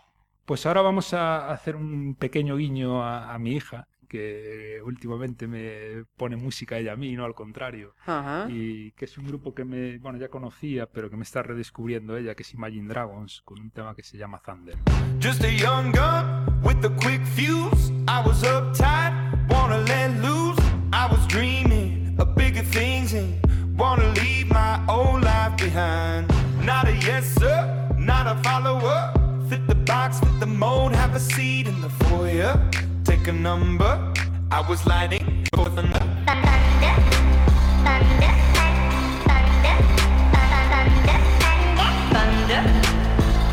Pues ahora vamos a hacer un pequeño guiño a, a mi hija, que últimamente me pone música ella a mí, no al contrario. Ajá. Y que es un grupo que me, bueno, ya conocía, pero que me está redescubriendo ella, que es Imagine Dragons, con un tema que se llama Thunder. Just a young gun with a quick fuse. I was uptight, wanna let loose. I was dreaming of bigger things and wanna leave my old life behind. Not a yes sir, not a follower. Fit the box, fit the mold, have a seat in the foyer. A number. I was lighting for thunder. Thunder, thunder,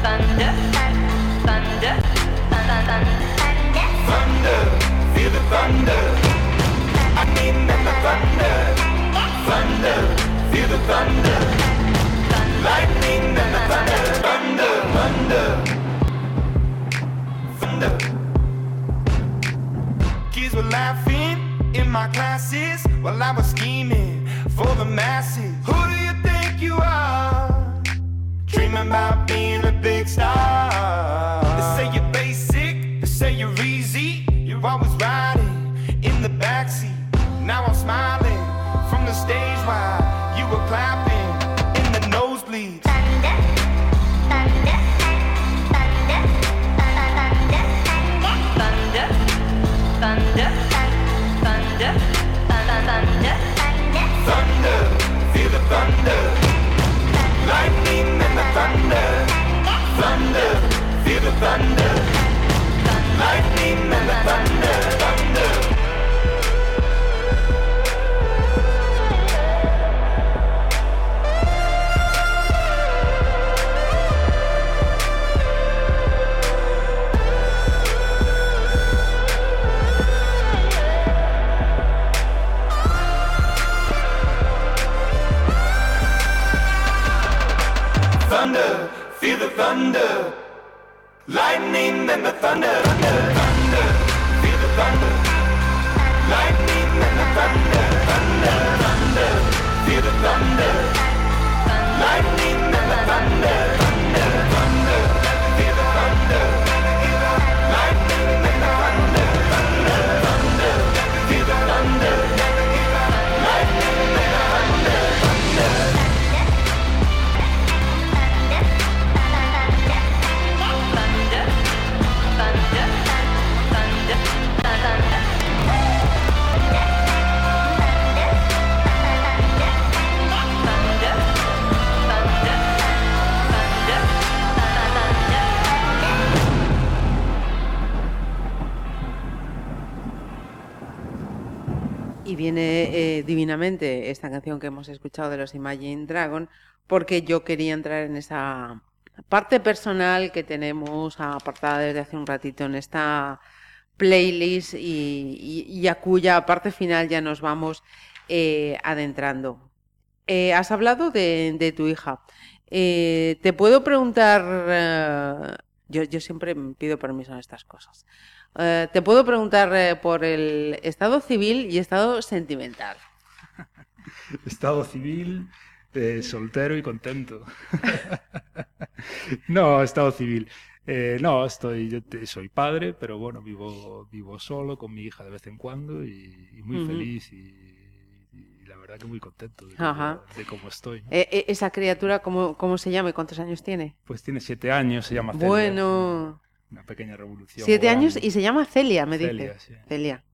thunder, thunder, Thunder, the thunder. I mean the thunder. Thunder, feel the thunder. Lightning and the thunder. Thunder, thunder. Thunder. Were laughing in my classes while I was scheming for the masses. Who do you think you are? Dreaming about being a big star. They say you're basic, they say you're easy. You're always riding in the backseat. Now I'm smiling from the stage while you were clapping in the nosebleeds. Thunder, feel the thunder. Lightning and the thunder. Lightning and the thunder. Thunder, thunder, feel the thunder. Lightning and the thunder. Thunder, thunder, feel the thunder. Viene eh, divinamente esta canción que hemos escuchado de los Imagine Dragon, porque yo quería entrar en esa parte personal que tenemos apartada desde hace un ratito en esta playlist y, a cuya parte final ya nos vamos eh, adentrando. Eh, has hablado de, tu hija. Te puedo preguntar, yo, yo siempre pido permiso en estas cosas. Eh, te puedo preguntar eh, por el estado civil y estado sentimental. Estado civil, eh, soltero y contento. no, estado civil. Eh, no, estoy, yo te- soy padre, pero bueno, vivo, vivo solo con mi hija de vez en cuando y, y muy feliz y, la verdad que muy contento de, cómo- de cómo estoy. ¿no? Esa criatura, ¿cómo, ¿cómo se llama y cuántos años tiene? Pues tiene siete años, se llama Celia. Bueno, Una pequeña revolución. siete años y se llama Celia, me Celia, dice. sí. Celia.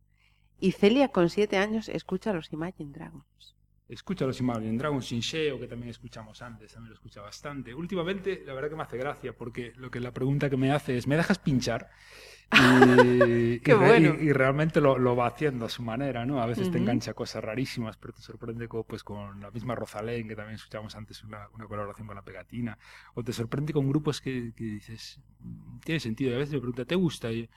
Y Celia con siete años escucha los Imagine Dragons. Escucha los Imagine Dragons sin SEO, que también escuchamos antes, también lo escucha bastante. Últimamente, la verdad que me hace gracia, porque lo que la pregunta que me hace es, ¿me dejas pinchar? Y, Qué y re- bueno. y- y realmente lo, lo va haciendo a su manera, ¿no? A veces te engancha cosas rarísimas, pero te sorprende co- pues, con la misma Rosalén, que también escuchamos antes una, una colaboración con la pegatina, o te sorprende con grupos que, que dices, "Mm, tiene sentido, y a veces me pregunta, ¿te gusta? Y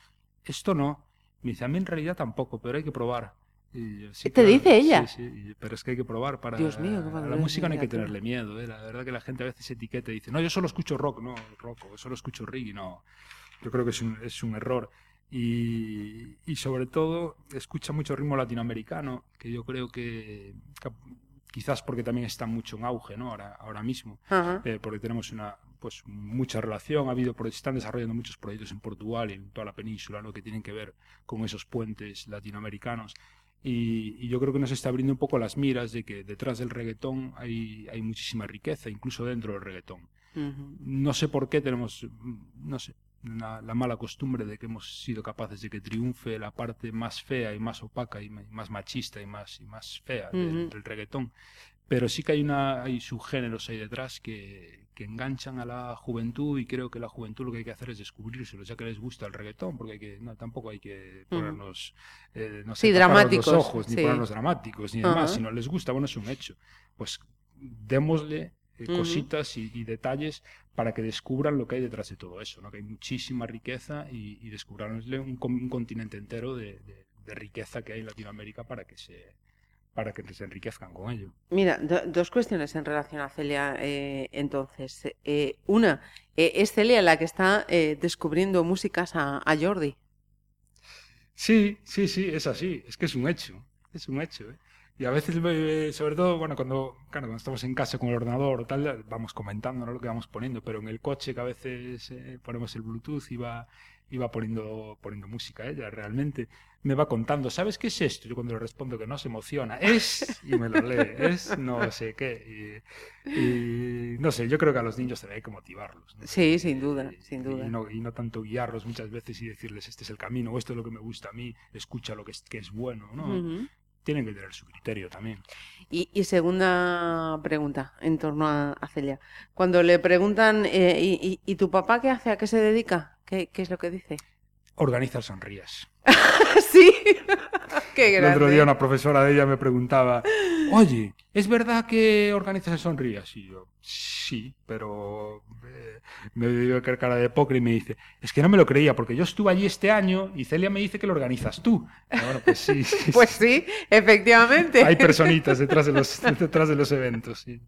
esto no. Me dice, a mí en realidad tampoco, pero hay que probar. Y yo, "Sí, ¿Te claro, dice ella? Sí, sí, pero es que hay que probar para... Dios mío, qué a la música no hay que tenerle miedo, ¿eh? La verdad que la gente a veces etiqueta y dice, no, yo solo escucho rock, no, rock, o solo escucho reggae, no. Yo creo que es un, es un error. Y, y sobre todo, escucha mucho ritmo latinoamericano, que yo creo que, que quizás porque también está mucho en auge, ¿no? Ahora, ahora mismo, eh, porque tenemos una pues mucha relación, ha habido están desarrollando muchos proyectos en Portugal y en toda la península, ¿no? que tienen que ver con esos puentes latinoamericanos. Y, y yo creo que nos está abriendo un poco las miras de que detrás del reggaetón hay, hay muchísima riqueza, incluso dentro del reggaetón. No sé por qué tenemos, no sé, una- la mala costumbre de que hemos sido capaces de que triunfe la parte más fea y más opaca y más machista y más, y más fea del, del reggaetón. Pero sí que hay, una, hay subgéneros ahí detrás que, que enganchan a la juventud y creo que la juventud lo que hay que hacer es descubrírselos, ya que les gusta el reggaetón, porque hay que, no, tampoco hay que ponernos, eh, no Sí, sé, dramáticos, los ojos, ni ponernos dramáticos, ni demás, si no les gusta, bueno, es un hecho. Pues démosle eh, cositas y, y detalles para que descubran lo que hay detrás de todo eso, ¿no? que hay muchísima riqueza y, y descubranle un, con- un continente entero de, de- de riqueza que hay en Latinoamérica para que se para que se enriquezcan con ello. Mira, do- dos cuestiones en relación a Celia. eh, entonces, Eh, una, eh, es Celia la que está eh, descubriendo músicas a, a Jordi. Sí, sí, sí, es así, es que es un hecho. es un hecho, ¿eh? Y a veces, sobre todo, bueno, cuando, claro, cuando estamos en casa con el ordenador o tal, vamos comentando ¿no? lo que vamos poniendo, pero en el coche que a veces ponemos el Bluetooth y va, va poniendo, poniendo música ella, realmente me va contando, ¿sabes qué es esto? Yo cuando le respondo que no se emociona, es, y me lo lee, es no sé qué. Y, y no sé, yo creo que a los niños hay que motivarlos. ¿no? Sí, sin duda, sin Y duda. no, y no tanto guiarlos muchas veces y decirles este es el camino o esto es lo que me gusta a mí, escucha lo que es, que es bueno, ¿no? Tienen que tener su criterio también. Y, segunda pregunta en torno a, a Celia. Cuando le preguntan, eh, ¿y, y- y tu papá qué hace? ¿A qué se dedica? ¿Qué, qué es lo que dice? Organiza sonrías. sí, qué El otro grande. día una profesora de ella me preguntaba, oye, ¿es verdad que organizas el sonrías? Y yo, sí, pero eh, me dio que cara de póker y me dice, es que no me lo creía porque yo estuve allí este año y Celia me dice que lo organizas tú. Bueno, pues sí, sí, Pues sí, efectivamente. Hay personitas detrás de los, detrás de los eventos. Sí.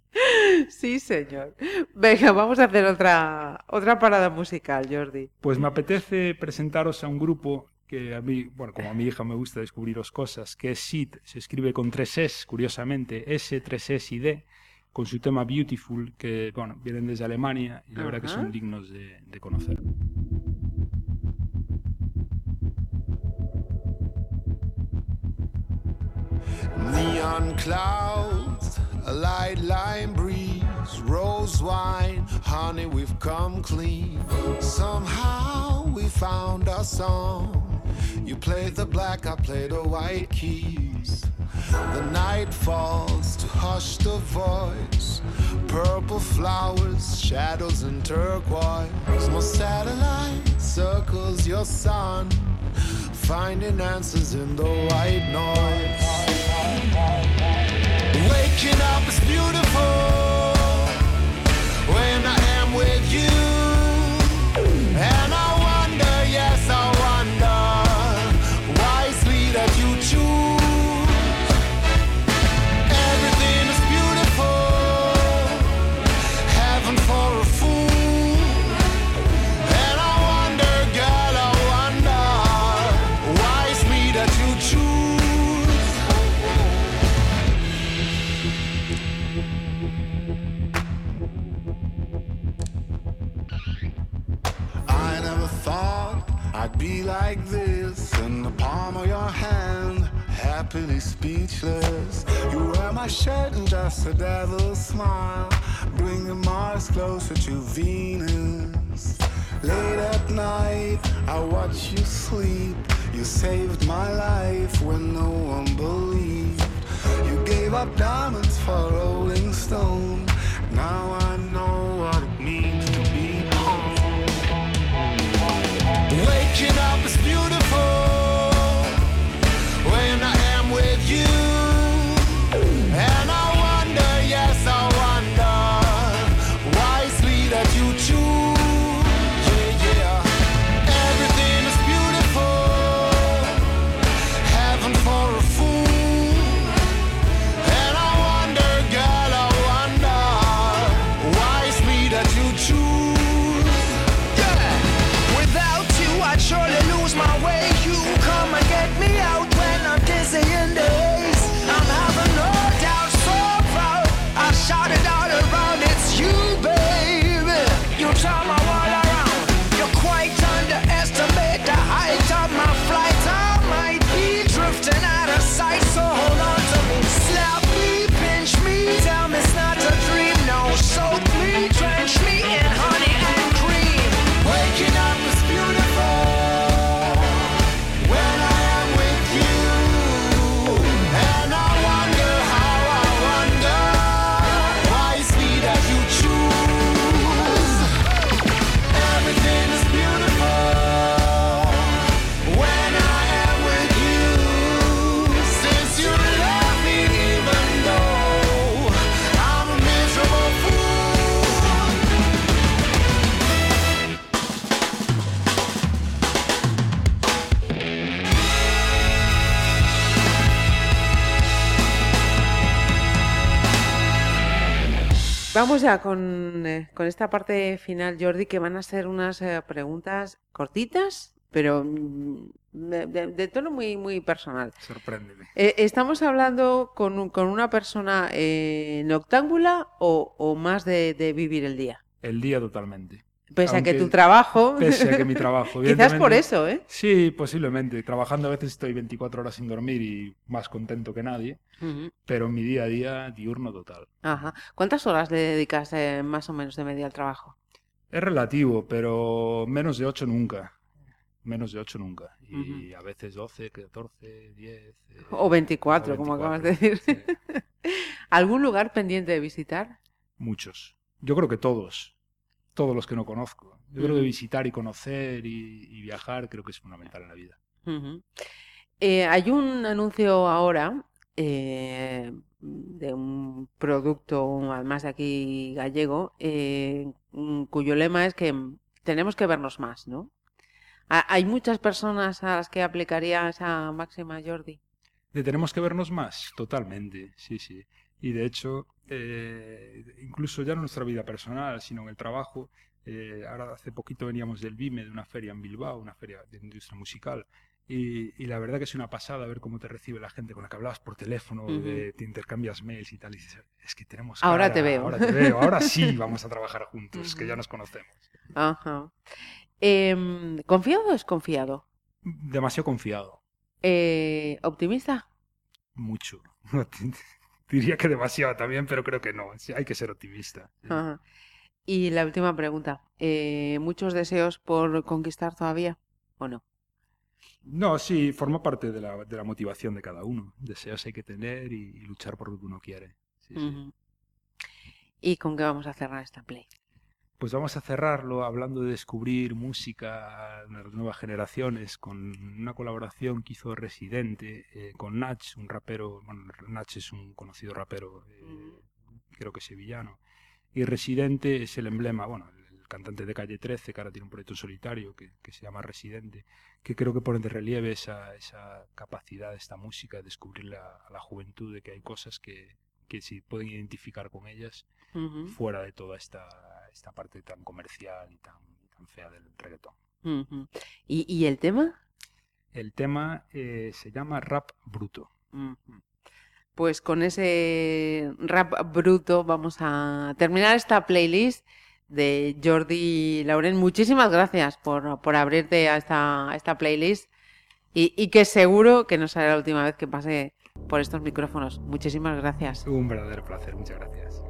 Sí, señor. Venga, vamos a hacer otra, otra parada musical, Jordi. Pues me apetece presentaros a un grupo que a mí, bueno, como a mi hija me gusta descubriros cosas, que es SID, se escribe con tres S, curiosamente, S, tres S y D, con su tema Beautiful, que, bueno, vienen desde Alemania y la verdad que Ajá. son dignos de, de conocer. Neon clouds, a light lime breeze, rose wine, honey, we've come clean. Somehow we found our song. You play the black, I play the white keys. The night falls to hush the voice. Purple flowers, shadows, and turquoise. Small satellite circles your sun, finding answers in the white noise. Waking up is beautiful when I am with you. Be like this in the palm of your hand, happily speechless. You wear my shirt and just a devil's smile, bringing Mars closer to Venus. Late at night, I watch you sleep. You saved my life when no one believed. You gave up diamonds for Rolling Stone. Now I know Waking up is beautiful Vamos ya con, eh, con esta parte final, Jordi, que van a ser unas eh, preguntas cortitas, pero mm, de, de- de tono muy, muy personal. Sorpréndeme. Eh, ¿Estamos hablando con, un- con una persona eh, noctámbula o, o más de, de vivir el día? El día totalmente. Pese a que tu trabajo... Pese a que mi trabajo. Quizás por eso, ¿eh? Sí, posiblemente. Trabajando a veces estoy 24 horas sin dormir y más contento que nadie. Pero mi día a día, diurno total. Ajá. ¿Cuántas horas le dedicas eh, más o menos de media al trabajo? Es relativo, pero menos de 8 nunca. Menos de 8 nunca. Y a veces 12, 14, 10. eh, O 24, como acabas de decir. ¿Algún lugar pendiente de visitar? Muchos. Yo creo que todos. Todos los que no conozco. Yo creo que visitar y conocer y, y viajar creo que es fundamental en la vida. Eh, hay un anuncio ahora eh, de un producto, además de aquí gallego, eh, mm, cuyo lema es que tenemos que vernos más, ¿no? Ha- ¿Hay muchas personas a las que aplicaría esa máxima, Jordi? De tenemos que vernos más, totalmente, sí, sí. Y de hecho, eh, incluso ya no en nuestra vida personal, sino en el trabajo. eh, ahora hace poquito veníamos del BIME, de una feria en Bilbao, una feria de industria musical. Y, y la verdad que es una pasada ver cómo te recibe la gente con la que hablabas por teléfono, de- te intercambias mails y tal. Y dices, es que tenemos. Ahora cara, te veo. Ahora te veo, ahora sí vamos a trabajar juntos, que ya nos conocemos. Ajá. Em, ¿confiado o desconfiado? Demasiado confiado, Eh, ¿optimista? mucho. Diría que demasiado también, pero creo que no. hay que ser optimista. Ajá. Y la última pregunta. eh, ¿muchos deseos por conquistar todavía o no? No, sí, forma parte de la, de la motivación de cada uno. Deseos hay que tener y, y luchar por lo que uno quiere. Sí. ¿Y con qué vamos a cerrar esta play? Pues vamos a cerrarlo hablando de descubrir música de las nuevas generaciones con una colaboración que hizo Residente eh, con Nach, un rapero, bueno, Nach es un conocido rapero, eh, creo que sevillano, y Residente es el emblema, bueno, el cantante de Calle 13, que ahora tiene un proyecto solitario que, que se llama Residente, que creo que pone de relieve esa, esa capacidad de esta música de descubrirle a, a la juventud de que hay cosas que, que si pueden identificar con ellas fuera de toda esta, esta parte tan comercial y tan, tan fea del reggaetón. ¿Y, y el tema? El tema eh, se llama Rap Bruto. Pues con ese rap bruto vamos a terminar esta playlist de Jordi Lauren. Muchísimas gracias por, por abrirte a esta, a esta playlist y, y que seguro que no será la última vez que pase por estos micrófonos. Muchísimas gracias. Un verdadero placer, muchas gracias.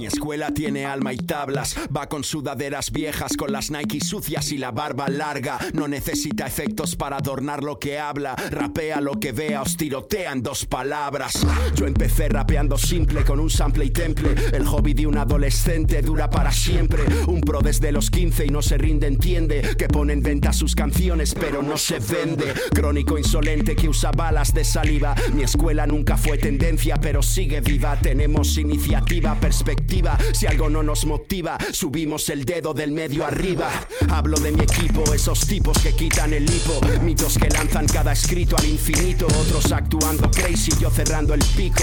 Mi escuela tiene alma y tablas, va con sudaderas viejas, con las Nike sucias y la barba larga. No necesita efectos para adornar lo que habla, rapea lo que vea, os tirotea en dos palabras. Yo empecé rapeando simple con un sample y temple. El hobby de un adolescente dura para siempre. Un pro desde los 15 y no se rinde, entiende que pone en venta sus canciones, pero no se vende. Crónico insolente que usa balas de saliva. Mi escuela nunca fue tendencia, pero sigue viva. Tenemos iniciativa, perspectiva. Si algo no nos motiva, subimos el dedo del medio arriba. Hablo de mi equipo, esos tipos que quitan el hipo. Mitos que lanzan cada escrito al infinito. Otros actuando crazy, yo cerrando el pico.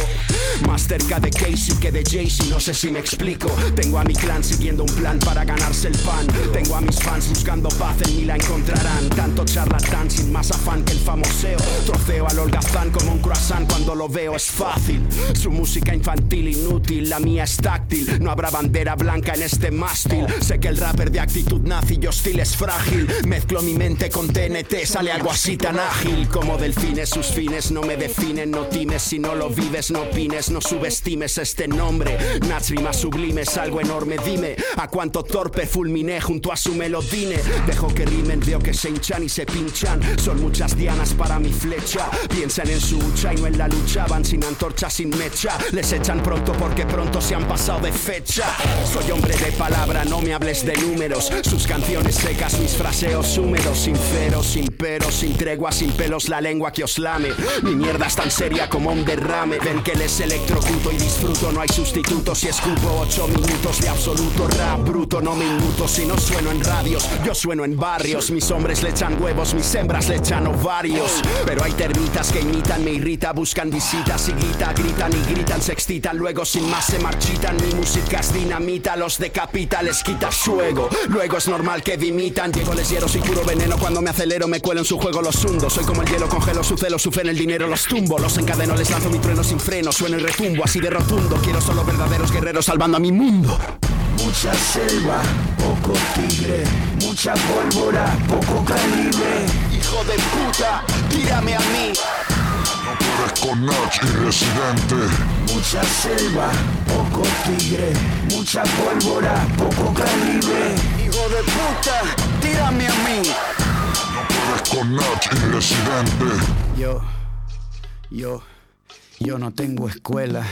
Más cerca de Casey que de Jay-Z, no sé si me explico. Tengo a mi clan siguiendo un plan para ganarse el pan. Tengo a mis fans buscando paz, en mí la encontrarán. Tanto charlatán sin más afán que el famoseo. Troceo al holgazán como un croissant cuando lo veo es fácil. Su música infantil inútil, la mía es táctil. No habrá bandera blanca en este mástil. Sé que el rapper de actitud nazi y hostil es frágil. Mezclo mi mente con TNT, sale algo así tan ágil. Como delfines, sus fines no me definen. No times si no lo vives, no opines, no subestimes este nombre. Nach rimas sublimes, algo enorme, dime. A cuánto torpe fulminé junto a su melodine. Dejo que rimen, veo que se hinchan y se pinchan. Son muchas dianas para mi flecha. Piensan en su hucha y no en la lucha. Van sin antorcha, sin mecha. Les echan pronto porque pronto se han pasado pasado Soy hombre de palabra, no me hables de números. Sus canciones secas, mis fraseos húmedos, sinceros, sin peros, sin tregua, sin pelos, la lengua que os lame. Mi mierda es tan seria como un derrame. Ven que les electrocuto y disfruto, no hay sustituto. Si escupo ocho minutos de absoluto rap bruto, no me inmuto. Si no sueno en radios, yo sueno en barrios. Mis hombres le echan huevos, mis hembras le echan ovarios. Pero hay termitas que imitan, me irrita, buscan visitas y grita, gritan y gritan, se excitan. Luego sin más se marchitan. Mi música es dinamita, los decapita, les quita su ego. Luego es normal que dimitan. Llego, les hiero, soy puro veneno. Cuando me acelero, me cuelo en su juego, los hundo. Soy como el hielo, congelo su celo, su fe en el dinero, los tumbo. Los encadeno, les lanzo mi trueno sin freno. Sueno y retumbo, así de rotundo. Quiero solo verdaderos guerreros salvando a mi mundo. Mucha selva, poco tigre, mucha pólvora, poco calibre. Hijo de puta, tírame a mí. Con Nach y Residente. Mucha selva, poco tigre, mucha pólvora, poco calibre. Hijo de puta, tírame a mí. Eres con Nach y Residente. Yo, yo, yo no tengo escuela.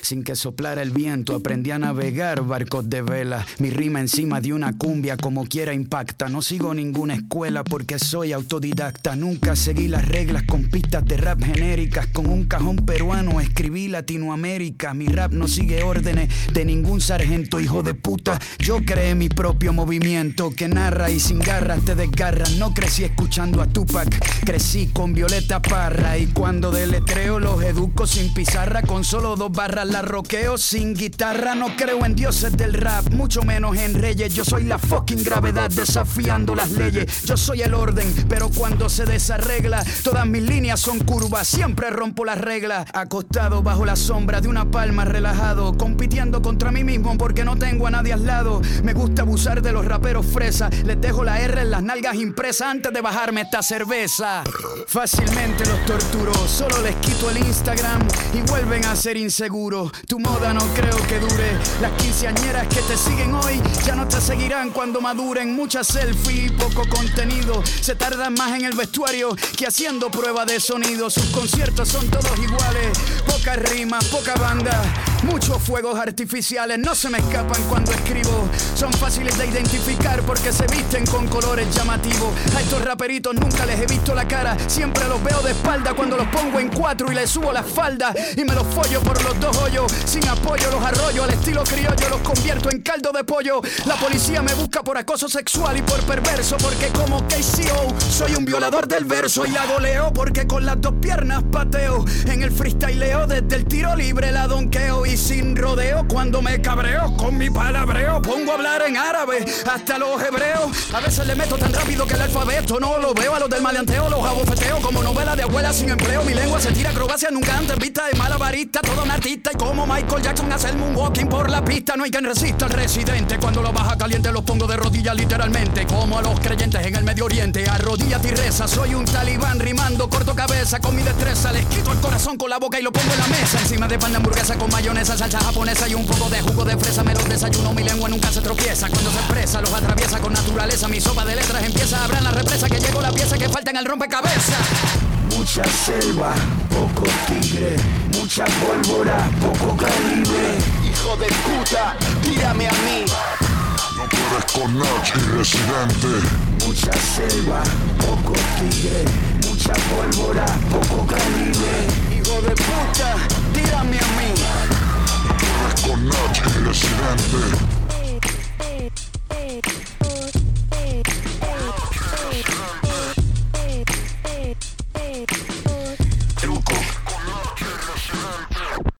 Sin que soplara el viento aprendí a navegar barcos de vela. Mi rima encima de una cumbia como quiera impacta. No sigo ninguna escuela porque soy autodidacta. Nunca seguí las reglas con pistas de rap genéricas. Con un cajón peruano escribí Latinoamérica. Mi rap no sigue órdenes de ningún sargento, hijo de puta. Yo creé mi propio movimiento que narra y sin garras te desgarra. No crecí escuchando a Tupac, crecí con Violeta Parra. Y cuando deletreo los educo sin pizarra, con solo dos barras la roqueo sin guitarra. No creo en dioses del rap, mucho menos en reyes. Yo soy la fucking gravedad desafiando las leyes. Yo soy el orden, pero cuando se desarregla, todas mis líneas son curvas. Siempre rompo las reglas. Acostado bajo la sombra de una palma, relajado, compitiendo contra mí mismo porque no tengo a nadie al lado. Me gusta abusar de los raperos fresas. Les dejo la R en las nalgas impresas antes de bajarme esta cerveza. Fácilmente los torturo, solo les quito el Instagram y vuelven a ser inseguros. Tu moda no creo que dure. Las quinceañeras que te siguen hoy ya no te seguirán cuando maduren. Muchas selfie y poco contenido. Se tardan más en el vestuario que haciendo prueba de sonido. Sus conciertos son todos iguales. Pocas rimas, poca banda. Muchos fuegos artificiales no se me escapan cuando escribo. Son fáciles de identificar porque se visten con colores llamativos. A estos raperitos nunca les he visto la cara. Siempre los veo de espalda cuando los pongo en cuatro y les subo la Y me los follo por los dos hoyos. Sin apoyo los arroyo al estilo criollo. Los convierto en caldo de pollo. La policía me busca por acoso sexual y por perverso. Porque como KCO soy un violador del verso. Y la goleo porque con las dos piernas pateo. En el freestyleo desde el tiro libre la donqueo. Y sin rodeo cuando me cabreo con mi palabreo. Pongo a hablar en árabe hasta los hebreos. A veces le meto tan rápido que el alfabeto no lo veo. A los del maleanteo los abofeteo como novela de abuela sin empleo. Mi lengua se tira acrobacia nunca antes vista de malabarista. Todo un artista y como Michael Jackson hace el moonwalking por la pista. No hay quien resista al residente. Cuando lo baja caliente los pongo de rodillas literalmente. Como a los creyentes en el Medio Oriente. Arrodíllate y reza. Soy un talibán rimando corto cabeza con mi destreza. Les quito el corazón con la boca y lo pongo en la mesa. Encima de pan de hamburguesa con mayonesa, salsa japonesa y un poco de jugo de fresa. Me los desayuno, mi lengua nunca se tropieza. Cuando se expresa, los atraviesa con naturaleza. Mi sopa de letras empieza a la represa. Que llegó la pieza que falta en el rompecabezas. Mucha selva, poco tigre, mucha pólvora, poco calibre. Hijo de puta, tírame a mí. Eres con Nach y Residente. Mucha selva, poco tigre, mucha pólvora, poco calibre. Hijo de puta, tírame a mí. Eres con Nach y Residente.